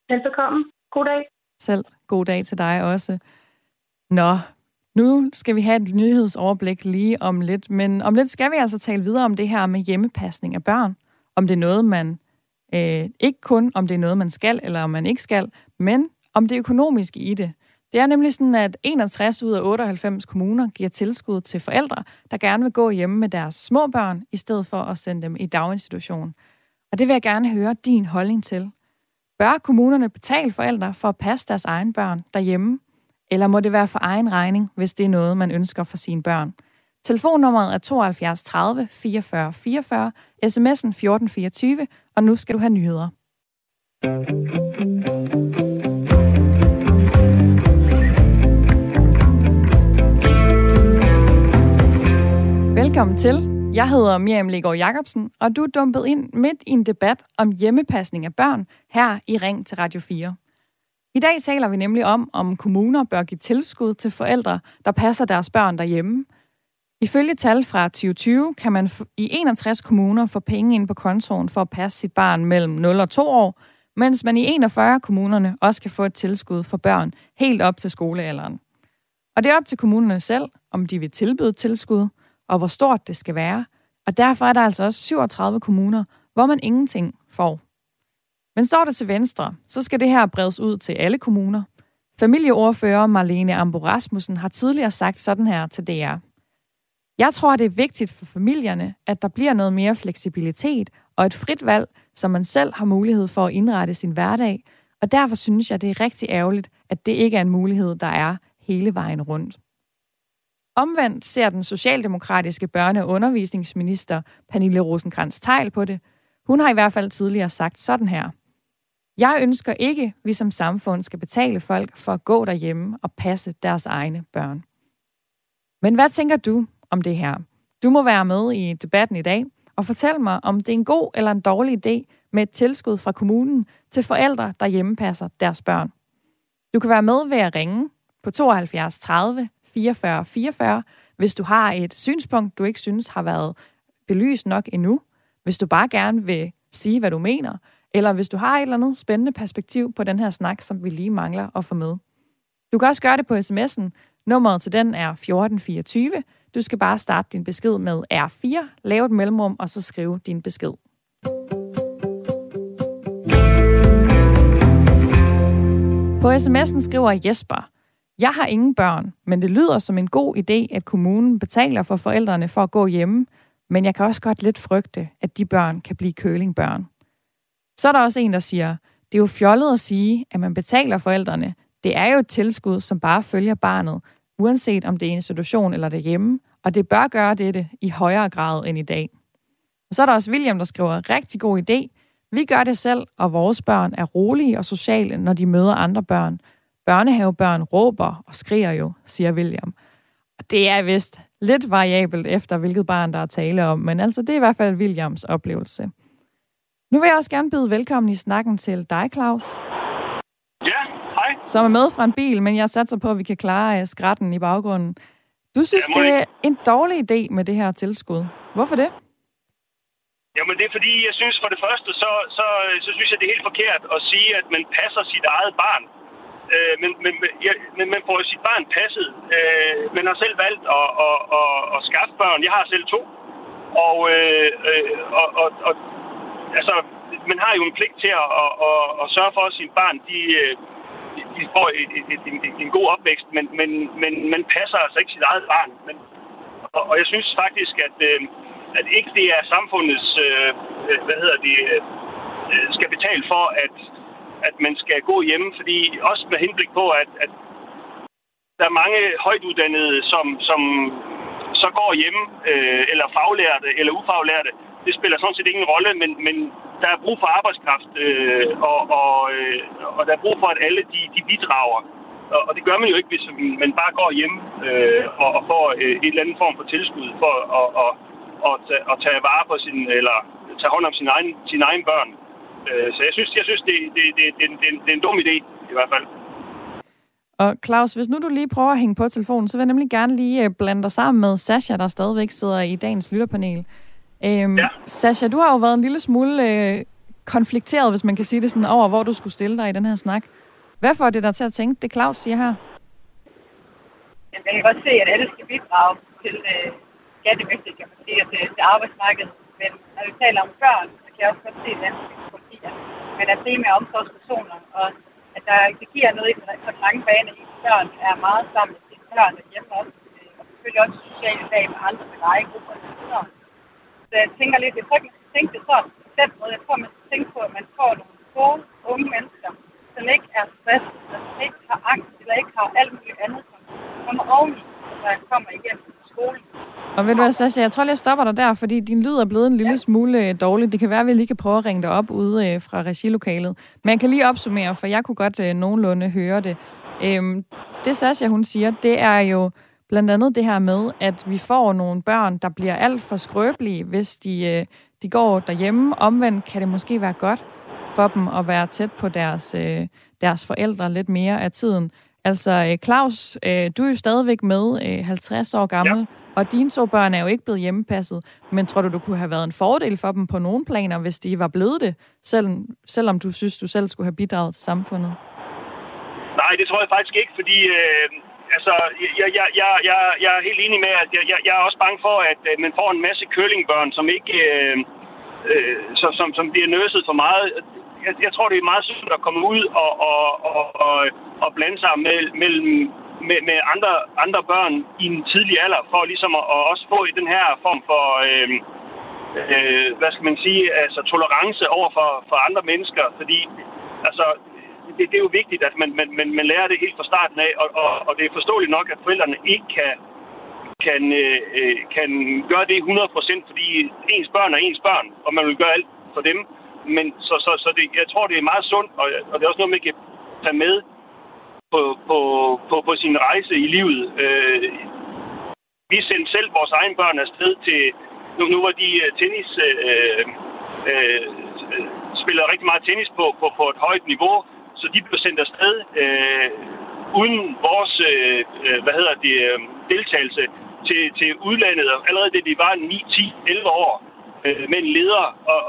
Velbekomme. God dag. Selv god dag til dig også. Nå, nu skal vi have et nyhedsoverblik lige om lidt, men om lidt skal vi altså tale videre om det her med hjemmepasning af børn. Om det er noget, man øh, ikke kun om det er noget, man skal eller om man ikke skal, men om det økonomiske i det. Det er nemlig sådan, at 61 ud af 98 kommuner giver tilskud til forældre, der gerne vil gå hjemme med deres små børn, i stedet for at sende dem i daginstitution. Og det vil jeg gerne høre din holdning til. Bør kommunerne betale forældre for at passe deres egen børn derhjemme? Eller må det være for egen regning, hvis det er noget, man ønsker for sine børn? Telefonnummeret er 72 30 44 44, sms'en 1424, og nu skal du have nyheder. Velkommen til. Jeg hedder Miriam Legaard Jacobsen, og du er dumpet ind midt i en debat om hjemmepasning af børn her i Ring til Radio 4. I dag taler vi nemlig om, om kommuner bør give tilskud til forældre, der passer deres børn derhjemme. Ifølge tal fra 2020 kan man i 61 kommuner få penge ind på kontoen for at passe sit barn mellem 0 og 2 år, mens man i 41 kommunerne også kan få et tilskud for børn helt op til skolealderen. Og det er op til kommunerne selv, om de vil tilbyde tilskud, og hvor stort det skal være. Og derfor er der altså også 37 kommuner, hvor man ingenting får. Men står det til venstre, så skal det her bredes ud til alle kommuner. Familieordfører Marlene Ambo Rasmussen har tidligere sagt sådan her til DR. Jeg tror, det er vigtigt for familierne, at der bliver noget mere fleksibilitet og et frit valg, så man selv har mulighed for at indrette sin hverdag, og derfor synes jeg, det er rigtig ærgerligt, at det ikke er en mulighed, der er hele vejen rundt. Omvendt ser den socialdemokratiske børne- og undervisningsminister Pernille rosenkrantz teil på det. Hun har i hvert fald tidligere sagt sådan her. Jeg ønsker ikke, at vi som samfund skal betale folk for at gå derhjemme og passe deres egne børn. Men hvad tænker du om det her? Du må være med i debatten i dag og fortæl mig, om det er en god eller en dårlig idé med et tilskud fra kommunen til forældre, der hjemmepasser deres børn. Du kan være med ved at ringe på 72 30 44 44, hvis du har et synspunkt, du ikke synes har været belyst nok endnu, hvis du bare gerne vil sige, hvad du mener, eller hvis du har et eller andet spændende perspektiv på den her snak, som vi lige mangler at få med. Du kan også gøre det på sms'en. Nummeret til den er 1424. Du skal bare starte din besked med R4, lave et mellemrum, og så skrive din besked. På sms'en skriver Jesper, jeg har ingen børn, men det lyder som en god idé, at kommunen betaler for forældrene for at gå hjemme, men jeg kan også godt lidt frygte, at de børn kan blive kølingbørn. Så er der også en, der siger, det er jo fjollet at sige, at man betaler forældrene. Det er jo et tilskud, som bare følger barnet, uanset om det er en institution eller derhjemme, og det bør gøre dette i højere grad end i dag. Og så er der også William, der skriver, rigtig god idé. Vi gør det selv, og vores børn er rolige og sociale, når de møder andre børn. Børnehavebørn råber og skriger jo, siger William. Og det er vist lidt variabelt efter, hvilket barn der er tale om, men altså det er i hvert fald Williams oplevelse. Nu vil jeg også gerne byde velkommen i snakken til dig, Claus. Ja, hej. Som er med fra en bil, men jeg satser på, at vi kan klare øh, skratten i baggrunden. Du synes, det er en dårlig idé med det her tilskud. Hvorfor det? Jamen det er fordi, jeg synes for det første, så, så, så synes jeg, det er helt forkert at sige, at man passer sit eget barn. Øh, men, men, ja, men man får sit barn passet. Øh, man har selv valgt at, at, at, at skaffe børn. Jeg har selv to. Og, øh, øh, og, og, og altså, man har jo en pligt til at, at, at, at sørge for, at sine barn øh, de, de får et, et, et, en, en god opvækst, men, men, men man passer altså ikke sit eget barn. Men, og, og jeg synes faktisk, at, øh, at ikke det er samfundets, øh, hvad hedder det, skal betale for, at, at man skal gå hjemme, fordi også med henblik på, at, at der er mange højtuddannede, som, som så går hjemme, øh, eller faglærte, eller ufaglærte. Det spiller sådan set ingen rolle, men, men der er brug for arbejdskraft, øh, og, og, øh, og der er brug for, at alle de, de bidrager. Og, og det gør man jo ikke, hvis man bare går hjem øh, og, og får øh, en eller anden form for tilskud for at, og, og, tage, at tage vare på sin, eller tage hånd om sin egen, sin egen børn. Øh, så jeg synes, jeg synes det, det, det, det, det, det er en dum idé, i hvert fald. Og Claus, hvis nu du lige prøver at hænge på telefonen, så vil jeg nemlig gerne lige øh, blande dig sammen med Sasha, der stadigvæk sidder i dagens lytterpanel. Øhm, ja. Sasha, du har jo været en lille smule øh, konflikteret, hvis man kan sige det sådan, over hvor du skulle stille dig i den her snak. Hvad får det dig til at tænke, det Claus siger her? Jeg kan godt se, at alle skal bidrage til øh, skattemæssigt, kan man sige, og til, til arbejdsmarkedet. Men når vi taler om børn, så kan jeg også godt se den politier. Men at det med omsorgspersoner, og at der, det giver noget i den lange bane i, børn er meget sammen med sine børn hjemme også, øh, og selvfølgelig også sociale dag med andre med legegrupper osv. Så jeg tænker lidt, jeg tror ikke, man skal tænke det sådan den måde. Jeg tror, man skal tænke på, at man får nogle gode unge mennesker, som ikke er stresset, som ikke har angst, eller ikke har alt muligt andet, som kommer oveni, når jeg kommer igennem skolen. Og ved du hvad, Sasha, jeg tror lige, jeg stopper dig der, fordi din lyd er blevet en lille ja. smule øh, dårlig. Det kan være, at vi lige kan prøve at ringe dig op ude øh, fra regilokalet. Men jeg kan lige opsummere, for jeg kunne godt øh, nogenlunde høre det. Øhm, det Sasha, hun siger, det er jo blandt andet det her med, at vi får nogle børn, der bliver alt for skrøbelige, hvis de, øh, de går derhjemme. Omvendt kan det måske være godt for dem at være tæt på deres, øh, deres forældre lidt mere af tiden. Altså, øh, Claus, du er jo stadigvæk med, øh, 50 år gammel, ja. og dine to børn er jo ikke blevet hjemmepasset. Men tror du, du kunne have været en fordel for dem på nogle planer, hvis de var blevet det, selv, selvom du synes, du selv skulle have bidraget til samfundet? Nej, det tror jeg faktisk ikke, fordi øh, altså, jeg, jeg, jeg, jeg, jeg er helt enig med, at jeg, jeg, jeg er også bange for, at øh, man får en masse kølingbørn, som ikke øh, øh, som, som, som bliver nøset for meget. Jeg, jeg tror, det er meget sundt at komme ud og, og, og, og, og blande sig mellem, mellem med, med andre, andre børn i en tidlig alder, for ligesom at, at også få den her form for, øh, øh, hvad skal man sige, altså tolerance over for, for andre mennesker, fordi altså, det, det er jo vigtigt, at man, man, man, man lærer det helt fra starten af, og, og, og det er forståeligt nok, at forældrene ikke kan, kan, øh, øh kan gøre det 100%, fordi ens børn er ens børn, og man vil gøre alt for dem. Men så, så, så det, jeg tror, det er meget sundt, og, og det er også noget, man kan tage med på, på, på, på sin rejse i livet. Øh, vi sendte selv vores egne børn afsted til... Nu, nu var de øh, tennis... Øh, øh, øh spiller rigtig meget tennis på, på, på et højt niveau, så de blev sendt afsted øh, uden vores øh, øh, hvad hedder det, øh, deltagelse til, til udlandet, allerede da de var 9, 10, 11 år, øh, med en leder, og,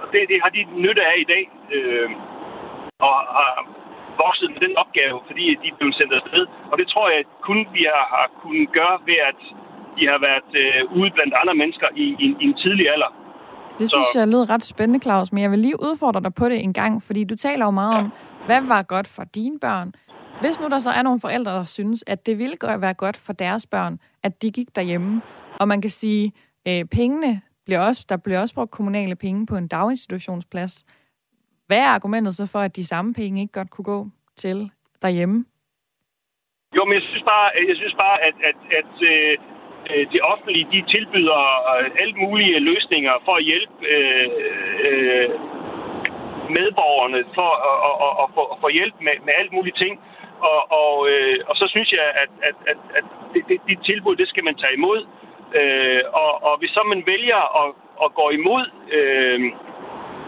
og det, det har de nytte af i dag, øh, og har vokset med den opgave, fordi de blev sendt afsted. Og det tror jeg kun vi har, har kunnet gøre ved, at de har været øh, ude blandt andre mennesker i, i, i en tidlig alder. Det synes så... jeg lød ret spændende, Claus, men jeg vil lige udfordre dig på det en gang, fordi du taler jo meget ja. om, hvad var godt for dine børn? Hvis nu der så er nogle forældre, der synes, at det ville være godt for deres børn, at de gik derhjemme, og man kan sige, øh, pengene bliver også, der bliver også brugt kommunale penge på en daginstitutionsplads. Hvad er argumentet så for, at de samme penge ikke godt kunne gå til derhjemme? Jo, men jeg synes bare, jeg synes bare at, at, at øh, øh det offentlige de tilbyder øh, alt mulige løsninger for at hjælpe øh, øh, medborgerne for at, at, at, at få hjælp med, med alt mulige ting. Og, og, øh, og så synes jeg, at, at, at, at det, det, de tilbud, det skal man tage imod. Øh, og, og hvis så man vælger at, at gå imod... Øh,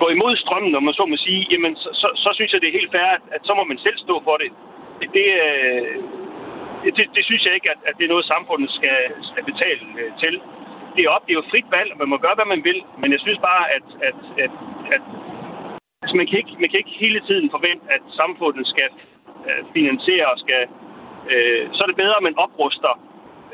gå imod strømmen, når man så må sige, jamen så, så, så synes jeg, det er helt fair, at, at så må man selv stå for det. Det, øh, det, øh, det, synes jeg ikke, at, at det er noget, samfundet skal, skal betale øh, til. Det er op, det er jo frit valg, og man må gøre, hvad man vil, men jeg synes bare, at, at, at, at altså man, kan ikke, man kan ikke hele tiden forvente, at samfundet skal øh, finansiere og skal... Øh, så er det bedre, at man opruster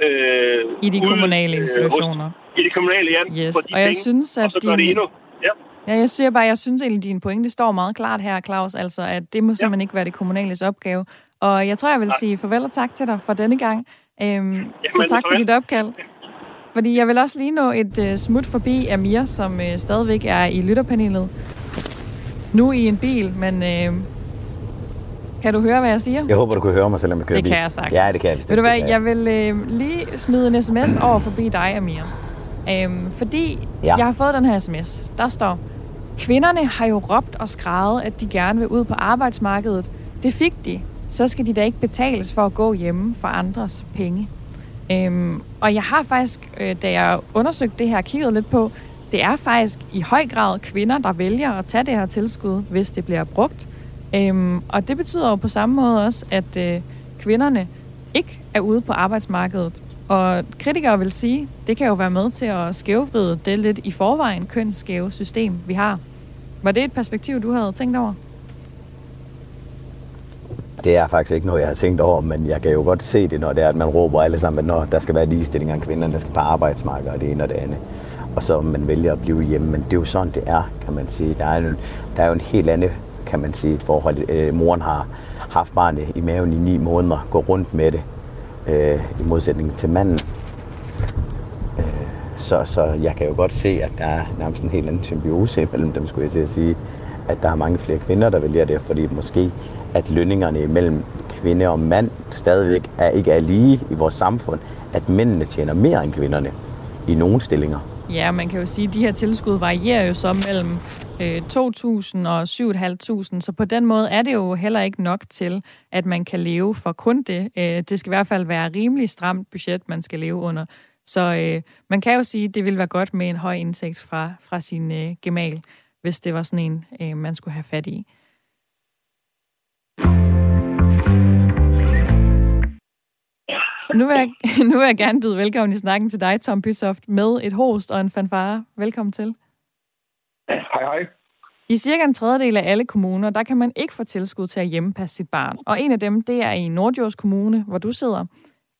øh, I de kommunale institutioner. Øh, I de kommunale, ja. Yes. og jeg synes, at og så din... det endnu. Ja. Ja, jeg siger bare, jeg synes egentlig, din pointe står meget klart her, Claus, altså at det må simpelthen ja. ikke være det kommunales opgave. Og jeg tror, jeg vil sige farvel og tak til dig for denne gang. Øhm, Jamen, så tak for dit opkald. Fordi jeg vil også lige nå et uh, smut forbi Amir, som uh, stadigvæk er i lytterpanelet. Nu i en bil, men uh, kan du høre, hvad jeg siger? Jeg håber, du kan høre mig, selvom jeg kører det bil. Det kan jeg sagt. Ja, det kan jeg Ved du hvad, jeg vil uh, lige smide en sms over forbi dig, Amir. Um, fordi ja. jeg har fået den her sms. Der står, Kvinderne har jo råbt og skrevet, at de gerne vil ud på arbejdsmarkedet. Det fik de. Så skal de da ikke betales for at gå hjemme for andres penge. Øhm, og jeg har faktisk, øh, da jeg undersøgte det her, kigget lidt på, det er faktisk i høj grad kvinder, der vælger at tage det her tilskud, hvis det bliver brugt. Øhm, og det betyder jo på samme måde også, at øh, kvinderne ikke er ude på arbejdsmarkedet. Og kritikere vil sige, det kan jo være med til at skævvride det lidt i forvejen kønsskæve system, vi har. Var det et perspektiv, du havde tænkt over? Det er faktisk ikke noget, jeg har tænkt over, men jeg kan jo godt se det, når det er, at man råber alle sammen, at når der skal være ligestilling af kvinderne, der skal på arbejdsmarkedet og det ene og det andet. Og så man vælger at blive hjemme, men det er jo sådan, det er, kan man sige. Der er, en, der er jo en helt anden, kan man sige, et forhold. Øh, moren har haft barnet i maven i ni måneder, går rundt med det, øh, i modsætning til manden. Øh, så, så jeg kan jo godt se, at der er nærmest en helt anden symbiose mellem dem, skulle jeg til at sige at der er mange flere kvinder, der vælger det, fordi måske at lønningerne mellem kvinde og mand stadigvæk er, ikke er lige i vores samfund, at mændene tjener mere end kvinderne i nogle stillinger. Ja, man kan jo sige, at de her tilskud varierer jo så mellem øh, 2.000 og 7.500, så på den måde er det jo heller ikke nok til, at man kan leve for kun det. Øh, det skal i hvert fald være rimelig stramt budget, man skal leve under. Så øh, man kan jo sige, at det vil være godt med en høj indtægt fra, fra sin øh, gemal, hvis det var sådan en, øh, man skulle have fat i. Nu vil, jeg, nu vil jeg gerne byde velkommen i snakken til dig, Tom Bysoft, med et host og en fanfare. Velkommen til. Hej, hej. I cirka en tredjedel af alle kommuner, der kan man ikke få tilskud til at hjemmepasse sit barn. Og en af dem, det er i Nordjords Kommune, hvor du sidder.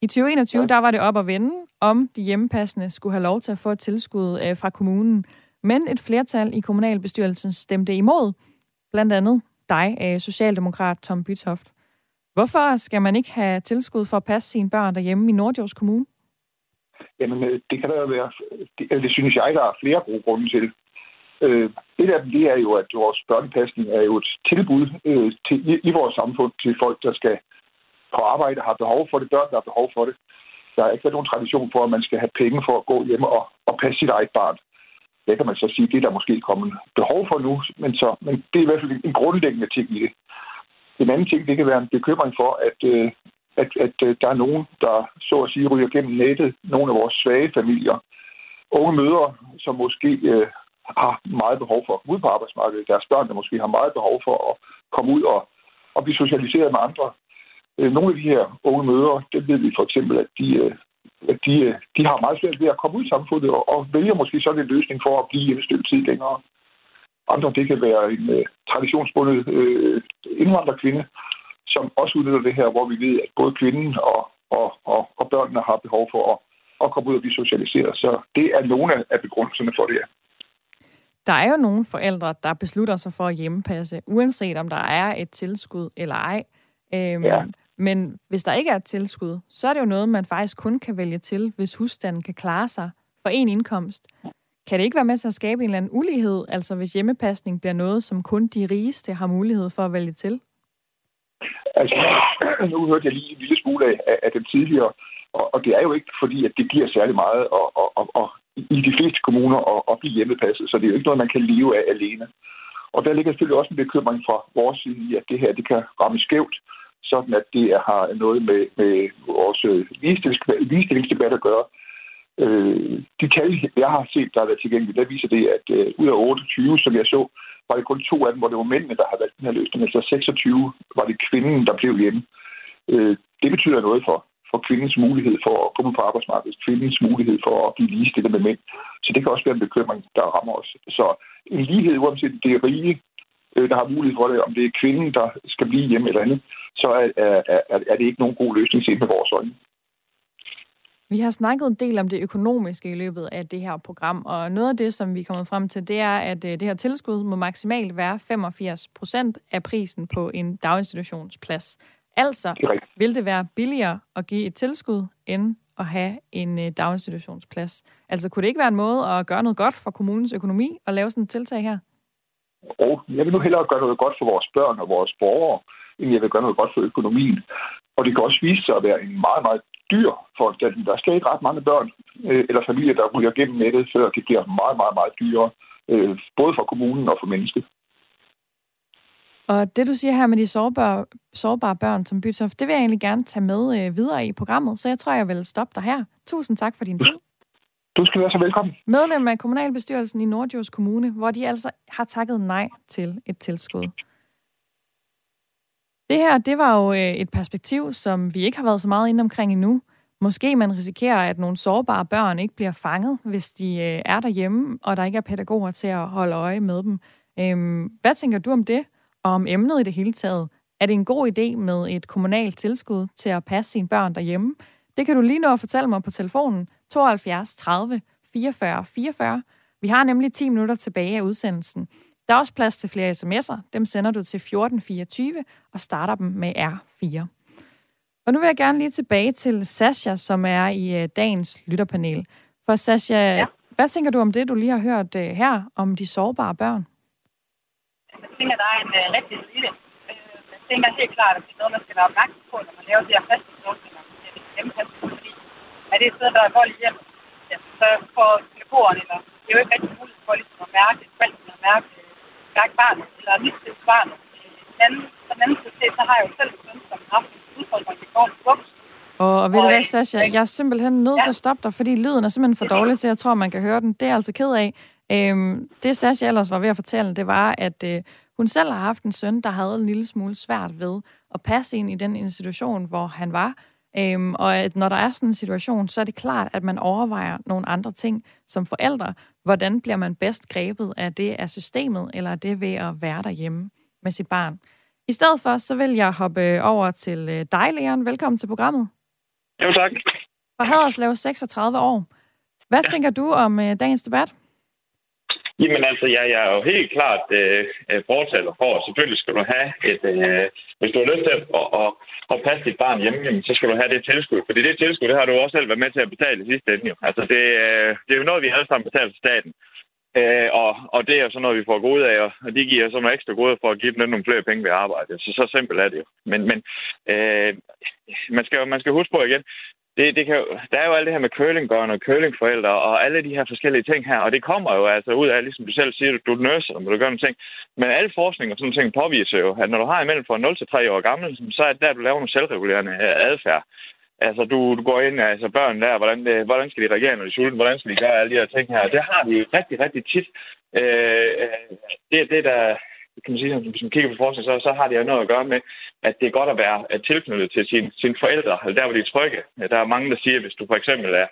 I 2021, ja. der var det op at vende, om de hjemmepassende skulle have lov til at få et tilskud øh, fra kommunen. Men et flertal i kommunalbestyrelsen stemte imod, blandt andet dig, øh, Socialdemokrat Tom Bytoft. Hvorfor skal man ikke have tilskud for at passe sine børn derhjemme i Nordjords Kommune? Jamen, øh, det kan der være, det, altså, det synes jeg, der er flere gode grunde til. Øh, et af dem, det er jo, at vores børnepasning er jo et tilbud øh, til, i, i vores samfund til folk, der skal på arbejde, har behov for det, børn, der har behov for det. Der er ikke været nogen tradition for, at man skal have penge for at gå hjem og, og passe sit eget barn. Det kan man så sige, det er der måske kommet behov for nu, men, så, men det er i hvert fald en grundlæggende ting i det. En anden ting, det kan være en bekymring for, at, øh, at, at øh, der er nogen, der så at sige ryger gennem nettet. Nogle af vores svage familier. Unge mødre, som måske øh, har meget behov for at komme ud på arbejdsmarkedet. Deres børn, der måske har meget behov for at komme ud og, og blive socialiseret med andre. Øh, nogle af de her unge mødre, det ved vi for eksempel, at de, øh, de, øh, de har meget svært ved at komme ud i samfundet og, og vælger måske sådan en løsning for at blive et stykke tid længere. Andre, det kan være en uh, traditionsbundet uh, indvandrerkvinde, som også udnytter det her, hvor vi ved, at både kvinden og, og, og, og børnene har behov for at, at komme ud og blive socialiseret. Så det er nogle af begrundelserne for det her. Der er jo nogle forældre, der beslutter sig for at hjemmepasse, uanset om der er et tilskud eller ej. Øhm, ja. Men hvis der ikke er et tilskud, så er det jo noget, man faktisk kun kan vælge til, hvis husstanden kan klare sig for en indkomst. Kan det ikke være med til at skabe en eller anden ulighed, altså hvis hjemmepasning bliver noget, som kun de rigeste har mulighed for at vælge til? Altså, nu hørte jeg lige en lille smule af, af den tidligere, og, og det er jo ikke fordi, at det giver særlig meget og, og, og, og i de fleste kommuner at, at blive hjemmepasset, så det er jo ikke noget, man kan leve af alene. Og der ligger selvfølgelig også en bekymring fra vores side i, at det her det kan ramme skævt, sådan at det har noget med, med vores øh, ligestillingsdebat at gøre. Øh, de tal, jeg har set, der har været tilgængelige, der viser det, at øh, ud af 28, som jeg så, var det kun to af dem, hvor det var mændene, der har valgt den her løsning. Altså 26 var det kvinden, der blev hjemme. Øh, det betyder noget for, for kvindens mulighed for at komme på arbejdsmarkedet, kvindens mulighed for at blive ligestillet med mænd. Så det kan også være en bekymring, der rammer os. Så en lighed, uanset det er rige, øh, der har mulighed for det, om det er kvinden, der skal blive hjemme eller andet, så er, er, er, er det ikke nogen god løsning set med vores øjne. Vi har snakket en del om det økonomiske i løbet af det her program, og noget af det, som vi er kommet frem til, det er, at øh, det her tilskud må maksimalt være 85 procent af prisen på en daginstitutionsplads. Altså vil det være billigere at give et tilskud, end at have en øh, daginstitutionsplads. Altså kunne det ikke være en måde at gøre noget godt for kommunens økonomi og lave sådan et tiltag her? Og jeg vil nu hellere gøre noget godt for vores børn og vores borgere, jeg vil gøre noget godt for økonomien. Og det kan også vise sig at være en meget, meget dyr foranstaltning. Der skal ikke ret mange børn øh, eller familier, der ryger gennem nettet, før det bliver meget, meget, meget dyrere, øh, både for kommunen og for mennesket. Og det, du siger her med de sårbare, sårbare børn som Bytof, det vil jeg egentlig gerne tage med øh, videre i programmet, så jeg tror, jeg vil stoppe dig her. Tusind tak for din tid. Du skal være så velkommen. Medlem af kommunalbestyrelsen i Nordjords Kommune, hvor de altså har takket nej til et tilskud. Det her, det var jo øh, et perspektiv, som vi ikke har været så meget inde omkring endnu. Måske man risikerer, at nogle sårbare børn ikke bliver fanget, hvis de øh, er derhjemme, og der ikke er pædagoger til at holde øje med dem. Øhm, hvad tænker du om det, og om emnet i det hele taget? Er det en god idé med et kommunalt tilskud til at passe sine børn derhjemme? Det kan du lige nå at fortælle mig på telefonen 72 30 44 44. Vi har nemlig 10 minutter tilbage af udsendelsen. Der er også plads til flere sms'er. Dem sender du til 1424 og starter dem med R4. Og nu vil jeg gerne lige tilbage til Sasha, som er i øh, dagens lytterpanel. For Sasha, ja. hvad tænker du om det, du lige har hørt øh, her om de sårbare børn? jeg tænker, der er en uh, rigtig det. Uh, jeg tænker helt klart, at det er noget, man skal være opmærksom på, når man laver de her faste beslutninger. Fordi er det et sted, der er vold i hjemmet, ja, så får pædagogerne, eller det er jo ikke rigtig muligt for ligesom at mærke, forældrene at mærke, hverken barnet eller mistrives barnet. Den anden, den anden side, så har jeg jo selv en søn, som har haft en udfordring i forhold til voks. Og, og ved du hvad, Sasha, jeg er simpelthen nødt ja. til at stoppe dig, fordi lyden er simpelthen for dårlig til, at jeg tror, man kan høre den. Det er jeg altså ked af. Øhm, det Sasha ellers var ved at fortælle, det var, at øh, hun selv har haft en søn, der havde en lille smule svært ved at passe ind i den institution, hvor han var. Øhm, og at når der er sådan en situation, så er det klart, at man overvejer nogle andre ting som forældre. Hvordan bliver man bedst grebet af det af systemet, eller af det ved at være derhjemme med sit barn? I stedet for, så vil jeg hoppe over til øh, dig, Leon. Velkommen til programmet. Jo, tak. Fra Haderslev 36 år. Hvad ja. tænker du om øh, dagens debat? Jamen altså, ja, jeg er jo helt klart øh, øh fortaler for, at selvfølgelig skal du have et... Øh, hvis du har lyst til at, at, at, passe dit barn hjemme, jamen, så skal du have det tilskud. Fordi det tilskud, det har du også selv været med til at betale i sidste ende. Jo. Altså, det, øh, det er jo noget, vi alle sammen betaler til staten. Øh, og, og det er jo sådan noget, vi får gode af, og de giver så nogle ekstra gode for at give dem nogle flere penge ved arbejde. Så så simpelt er det jo. Men, men øh, man, skal, man skal huske på igen, det, det kan, der er jo alt det her med curlingbørn og curlingforældre og alle de her forskellige ting her, og det kommer jo altså ud af, ligesom du selv siger, du, du nørser, når du gør nogle ting. Men al forskning og sådan nogle ting påviser jo, at når du har imellem fra 0 til 3 år gammel, så er det der, du laver nogle selvregulerende øh, adfærd. Altså, du, du går ind, altså børn der, hvordan, det, hvordan skal de reagere, når de er sulten, hvordan skal de gøre alle de her ting her. Det har vi rigtig, rigtig tit. Øh, øh det, det der, kan man sige, hvis man kigger på forskning, så, så har det jo noget at gøre med, at det er godt at være tilknyttet til sine, sin forældre, eller der, hvor de er trygge. Der er mange, der siger, hvis du for eksempel er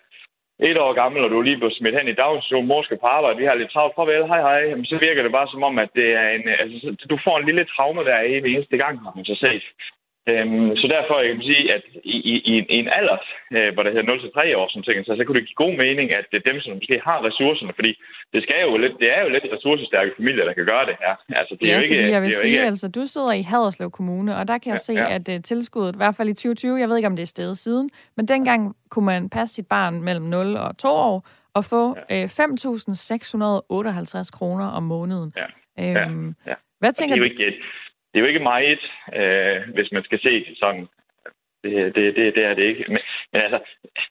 et år gammel, og du er lige blevet smidt hen i daginstitution, mor skal på arbejde, vi har lidt travlt, farvel, hej hej, jamen, så virker det bare som om, at det er en, altså, du får en lille traume der i eneste gang, har man så set. Øhm, så derfor jeg kan sige, at i, i, i en alder, øh, hvor det hedder 0-3 år, som ting, så, så kunne det give god mening, at det er dem, som måske har ressourcerne, fordi det, skal jo lidt, det er jo lidt ressourcestærke familier, der kan gøre det her. Altså, det ja, er jo ikke, fordi jeg vil sige, ikke... altså, du sidder i Haderslev Kommune, og der kan jeg ja, se, ja. at uh, tilskuddet, i hvert fald i 2020, jeg ved ikke, om det er stedet siden, men dengang kunne man passe sit barn mellem 0 og 2 år, og få ja. øh, 5.658 kroner om måneden. Ja. Øhm, ja. Ja. Hvad tænker det er jo ikke, det er jo ikke meget, øh, hvis man skal se sådan. Det, det, det, det er det ikke. Men, men altså,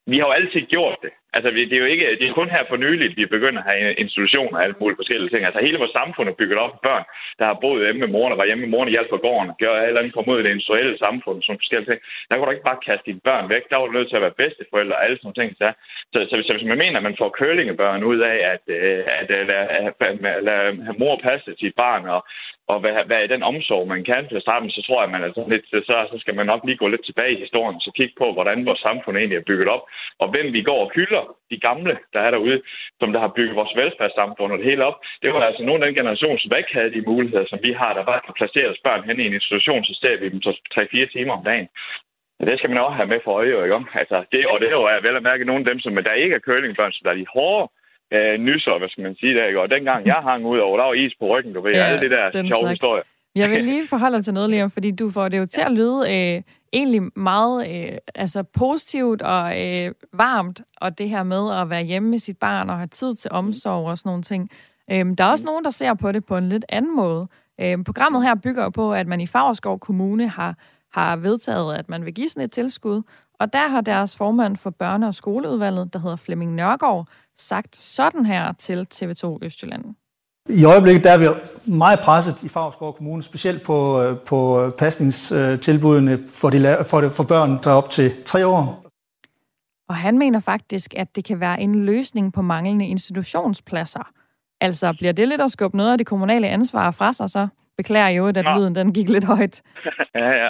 vi har jo altid gjort det. Altså, det er jo ikke, det er kun her for nyligt, vi begynder at have institutioner og alle mulige forskellige ting. Altså, hele vores samfund er bygget op af børn, der har boet hjemme med moren, og var hjemme med moren og hjalp på gården, og gjorde alt andet komme ud i det industrielle samfund, som forskellige ting. Der kunne du ikke bare kaste dine børn væk. Der var du nødt til at være bedsteforældre og alle sådan ting. Så, så, så, så hvis man mener, at man får curlingebørn ud af at, øh, øh, at, at, at, at, at, at lade mor passe sit barn og, og være, være i den omsorg, man kan til at starte med, så tror jeg, at man altså lidt, så, så skal man nok lige gå lidt tilbage i historien, så kigge på, hvordan vores samfund egentlig er bygget op, og hvem vi går og hylder, de gamle, der er derude, som der har bygget vores velfærdssamfund og det hele op. Det var altså nogle af den generation, som ikke havde de muligheder, som vi har, der bare kan placere os børn hen i en institution, så ser vi dem 3-4 timer om dagen. Det skal man også have med for øje, ikke? Altså, det, og det er jo vel at mærke nogle af dem, som der ikke er kølingbørn, som der er de hårde øh, nyser, hvad skal man sige der, ikke? Og dengang jeg hang ud over, der var is på ryggen, du ved, ja, alle det der sjove historie. Jeg vil lige forholde dig til noget, Liam, fordi du får det jo til at lyde øh, egentlig meget øh, altså positivt og øh, varmt, og det her med at være hjemme med sit barn og have tid til omsorg og sådan nogle ting. Øh, der er også nogen, der ser på det på en lidt anden måde. Øh, programmet her bygger på, at man i Favreskov Kommune har, har vedtaget, at man vil give sådan et tilskud, og der har deres formand for børne- og skoleudvalget, der hedder Flemming Nørgaard, sagt sådan her til TV2 Østjylland. I øjeblikket der er vi meget presset i Favrskov Kommune, specielt på, øh, på pasningstilbudene for, de, for, for børn, der er op til tre år. Og han mener faktisk, at det kan være en løsning på manglende institutionspladser. Altså, bliver det lidt at skubbe noget af det kommunale ansvar fra sig så? Beklager jo, at Nå. lyden den gik lidt højt. ja, ja,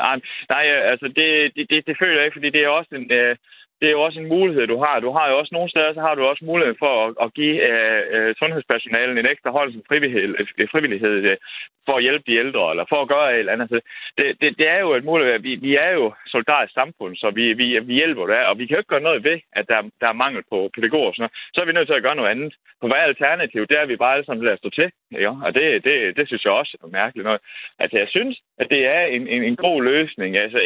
nej, altså det, det, det, det føler jeg ikke, fordi det er også en, øh, det er jo også en mulighed, du har. Du har jo også nogle steder, så har du også mulighed for at, at give uh, uh, sundhedspersonalen en ekstra hold som frivillighed, øh, frivillighed uh, for at hjælpe de ældre, eller for at gøre et eller andet. Det, det, det er jo et mulighed. Vi, vi er jo solidarisk samfund, så vi, vi, vi hjælper der, og vi kan jo ikke gøre noget ved, at der, der er mangel på pædagoger. Og sådan noget. Så er vi nødt til at gøre noget andet. For hvad er alternativet? Det er, vi bare alle sammen lader stå til. Ja? Og det, det, det synes jeg også er mærkeligt noget. Altså, jeg synes, at det er en, en, en god løsning. Altså,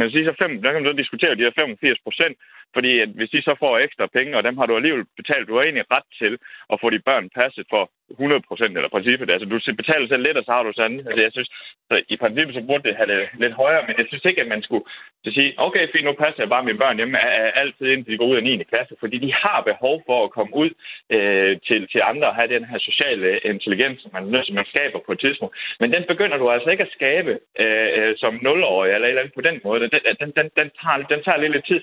man siger så fem, der kan man så diskutere de her 85 procent, fordi at hvis de så får ekstra penge, og dem har du alligevel betalt, du har egentlig ret til at få de børn passet for 100 procent, eller princippet. Altså, du betaler selv lidt, og så har du sådan. Altså, jeg synes, så i princippet, så burde det have det lidt højere, men jeg synes ikke, at man skulle så sige, okay, fint, nu passer jeg bare mine børn hjemme er, altid, indtil de går ud af 9. klasse, fordi de har behov for at komme ud øh, til, til andre og have den her sociale øh, intelligens, som man, som man skaber på et tidspunkt. Men den begynder du altså ikke at skabe øh, øh som 0-årig eller, eller andet på den måde. Den, den, den, den, tager, den tager lidt tid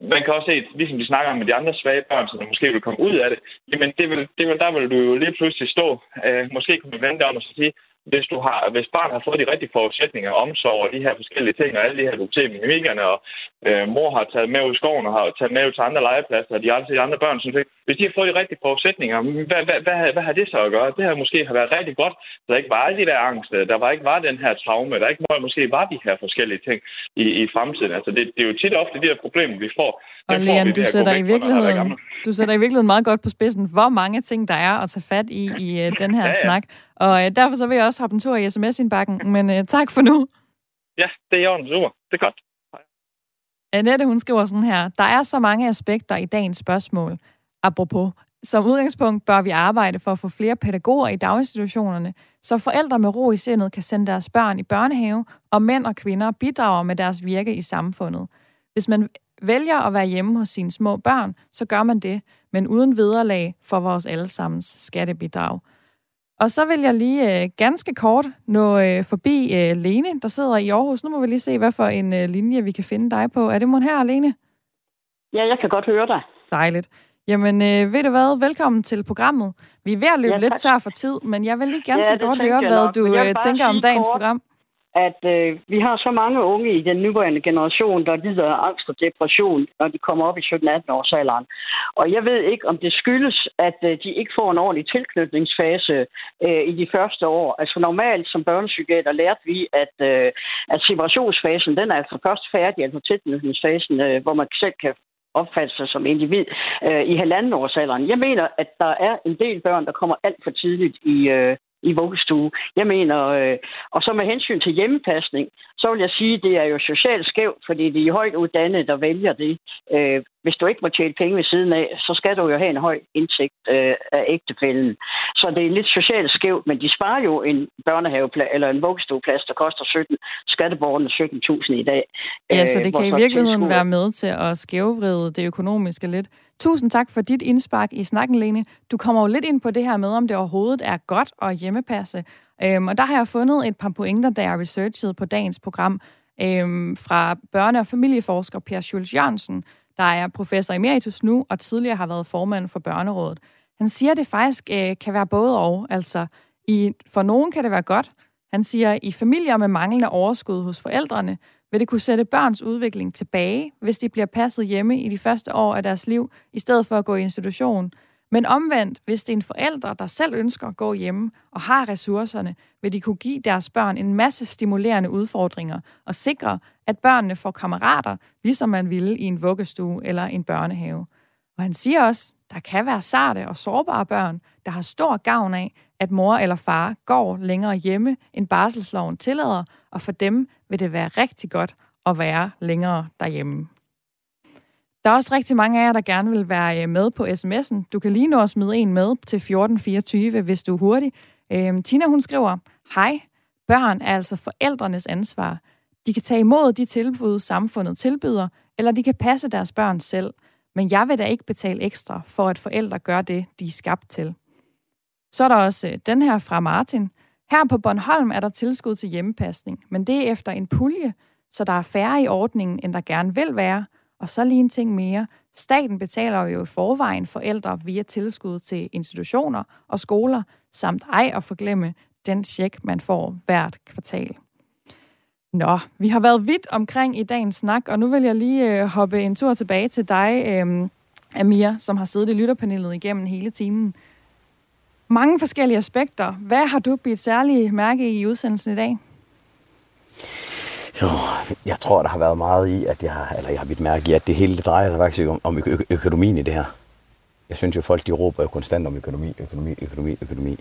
man kan også se, ligesom de snakker med de andre svage børn, som måske vil komme ud af det, jamen det vil, det vil, der vil du jo lige pludselig stå. Øh, måske kunne man vente om og sige, hvis, du har, hvis barnet har fået de rigtige forudsætninger, omsorg og de her forskellige ting, og alle de her, du til mimikkerne, og øh, mor har taget med ud i skoven og har taget med ud til andre legepladser, og de andre, de andre børn, sådan, hvis de har fået de rigtige forudsætninger, hvad, hvad, hvad, hvad, har det så at gøre? Det har måske har været rigtig godt, så der ikke var alle de der angst, der var ikke var den her traume, der ikke måske var de her forskellige ting i, i fremtiden. Altså det, det er jo tit ofte de her problemer, vi får. Og Leon, du sætter, i virkeligheden, du sætter i virkeligheden meget godt på spidsen, hvor mange ting der er at tage fat i i uh, den her ja, ja. snak. Og uh, derfor så vil jeg også hoppe en tur i sms-indbakken. Men uh, tak for nu. Ja, det er jo super. Det er godt. Annette, hun skriver sådan her. Der er så mange aspekter i dagens spørgsmål. Apropos, som udgangspunkt bør vi arbejde for at få flere pædagoger i daginstitutionerne, så forældre med ro i sindet kan sende deres børn i børnehave, og mænd og kvinder bidrager med deres virke i samfundet. Hvis man vælger at være hjemme hos sine små børn, så gør man det, men uden vederlag for vores allesammens skattebidrag. Og så vil jeg lige øh, ganske kort nå øh, forbi øh, Lene, der sidder i Aarhus. Nu må vi lige se, hvad for en øh, linje vi kan finde dig på. Er det mon her, Lene? Ja, jeg kan godt høre dig. Dejligt. Jamen, øh, ved du hvad? Velkommen til programmet. Vi er ved at løbe ja, lidt tør for tid, men jeg vil lige ganske ja, godt høre, hvad du øh, tænker om dagens kort, program at øh, vi har så mange unge i den nuværende generation, der lider af angst og depression, når de kommer op i 17-18 års alderen. Og jeg ved ikke, om det skyldes, at øh, de ikke får en ordentlig tilknytningsfase øh, i de første år. Altså normalt som børnepsykiater lærte vi, at, øh, at separationsfasen, den er altså først færdig, altså tilknytningsfasen, øh, hvor man selv kan opfatte sig som individ øh, i halvanden års alderen. Jeg mener, at der er en del børn, der kommer alt for tidligt i, øh, i vuggestue. Jeg mener, øh, og så med hensyn til hjemmepasning, så vil jeg sige, at det er jo socialt skævt, fordi det er højt uddannede, der vælger det. Øh, hvis du ikke må tjene penge ved siden af, så skal du jo have en høj indtægt øh, af ægtefælden. Så det er lidt socialt skævt, men de sparer jo en børnehaveplads eller en vuggestueplads, der koster 17, skatteborgerne 17.000 i dag. Ja, så det øh, kan i virkeligheden være med til at skævvride det økonomiske lidt. Tusind tak for dit indspark i snakken, Lene. Du kommer jo lidt ind på det her med, om det overhovedet er godt at hjemmepasse. Øhm, og der har jeg fundet et par pointer, da jeg researchede på dagens program øhm, fra børne- og familieforsker Per Schultz Jørgensen, der er professor emeritus nu og tidligere har været formand for Børnerådet. Han siger, at det faktisk øh, kan være både og. Altså, i, for nogen kan det være godt. Han siger, at i familier med manglende overskud hos forældrene, vil det kunne sætte børns udvikling tilbage, hvis de bliver passet hjemme i de første år af deres liv, i stedet for at gå i institution. Men omvendt, hvis det er en forælder, der selv ønsker at gå hjemme og har ressourcerne, vil de kunne give deres børn en masse stimulerende udfordringer og sikre, at børnene får kammerater, ligesom man ville i en vuggestue eller en børnehave. Og han siger også, der kan være sarte og sårbare børn, der har stor gavn af, at mor eller far går længere hjemme, end barselsloven tillader, og for dem vil det være rigtig godt at være længere derhjemme. Der er også rigtig mange af jer, der gerne vil være øh, med på sms'en. Du kan lige nå at smide en med til 1424, hvis du er hurtig. Øhm, Tina, hun skriver, Hej, børn er altså forældrenes ansvar. De kan tage imod de tilbud, samfundet tilbyder, eller de kan passe deres børn selv. Men jeg vil da ikke betale ekstra for, at forældre gør det, de er skabt til. Så er der også øh, den her fra Martin. Her på Bornholm er der tilskud til hjemmepasning, men det er efter en pulje, så der er færre i ordningen, end der gerne vil være – og så lige en ting mere. Staten betaler jo i forvejen forældre via tilskud til institutioner og skoler, samt ej at forglemme den check, man får hvert kvartal. Nå, vi har været vidt omkring i dagens snak, og nu vil jeg lige øh, hoppe en tur tilbage til dig, øh, Amir, som har siddet i lytterpanelet igennem hele timen. Mange forskellige aspekter. Hvad har du bidt særlig mærke i udsendelsen i dag? Jo, jeg tror, der har været meget i, at jeg har, eller jeg har bidt mærke i, at det hele det drejer sig faktisk om, om ø- økonomien i det her. Jeg synes jo, folk de råber jo konstant om økonomi, økonomi, økonomi, økonomi.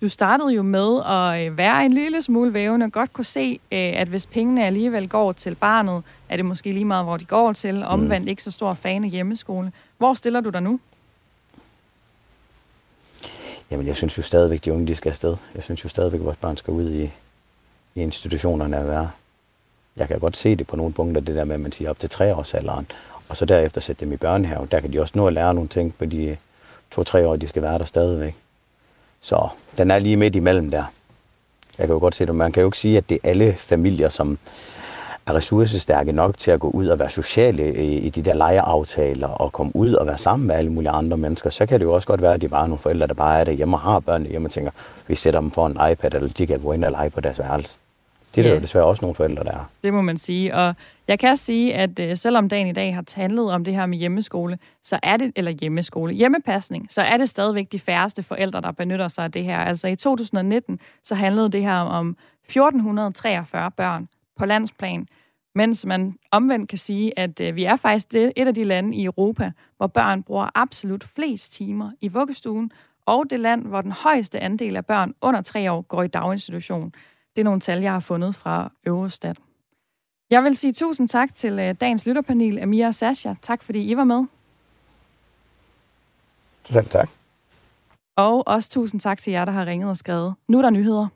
Du startede jo med at øh, være en lille smule vævende, godt kunne se, øh, at hvis pengene alligevel går til barnet, er det måske lige meget, hvor de går til. Omvendt ikke så stor fan af hjemmeskole. Hvor stiller du dig nu? Jamen, jeg synes jo stadigvæk, de unge de skal afsted. Jeg synes jo stadigvæk, at vores børn skal ud i, i institutionerne at være. Jeg kan godt se det på nogle punkter, det der med, at man siger op til treårsalderen, og så derefter sætte dem i børnehave. Der kan de også nå at lære nogle ting på de to-tre år, de skal være der stadigvæk. Så den er lige midt imellem der. Jeg kan jo godt se det. Man kan jo ikke sige, at det er alle familier, som er ressourcestærke nok til at gå ud og være sociale i de der lejeaftaler og komme ud og være sammen med alle mulige andre mennesker, så kan det jo også godt være, at de bare er nogle forældre, der bare er derhjemme og har børn hjemme og tænker, vi sætter dem for en iPad, eller de kan gå ind og lege på deres værelse. Det er der jo desværre også nogle forældre, der er. Det må man sige. Og jeg kan sige, at øh, selvom dagen i dag har handlet om det her med hjemmeskole, så er det, eller hjemmeskole, hjemmepasning, så er det stadigvæk de færreste forældre, der benytter sig af det her. Altså i 2019, så handlede det her om 1443 børn på landsplan, mens man omvendt kan sige, at øh, vi er faktisk det, et af de lande i Europa, hvor børn bruger absolut flest timer i vuggestuen, og det land, hvor den højeste andel af børn under tre år går i daginstitution. Det er nogle tal, jeg har fundet fra Eurostat. Jeg vil sige tusind tak til øh, dagens lytterpanel, Amir og Sasha. Tak fordi I var med. Selv tak. Og også tusind tak til jer, der har ringet og skrevet. Nu er der nyheder.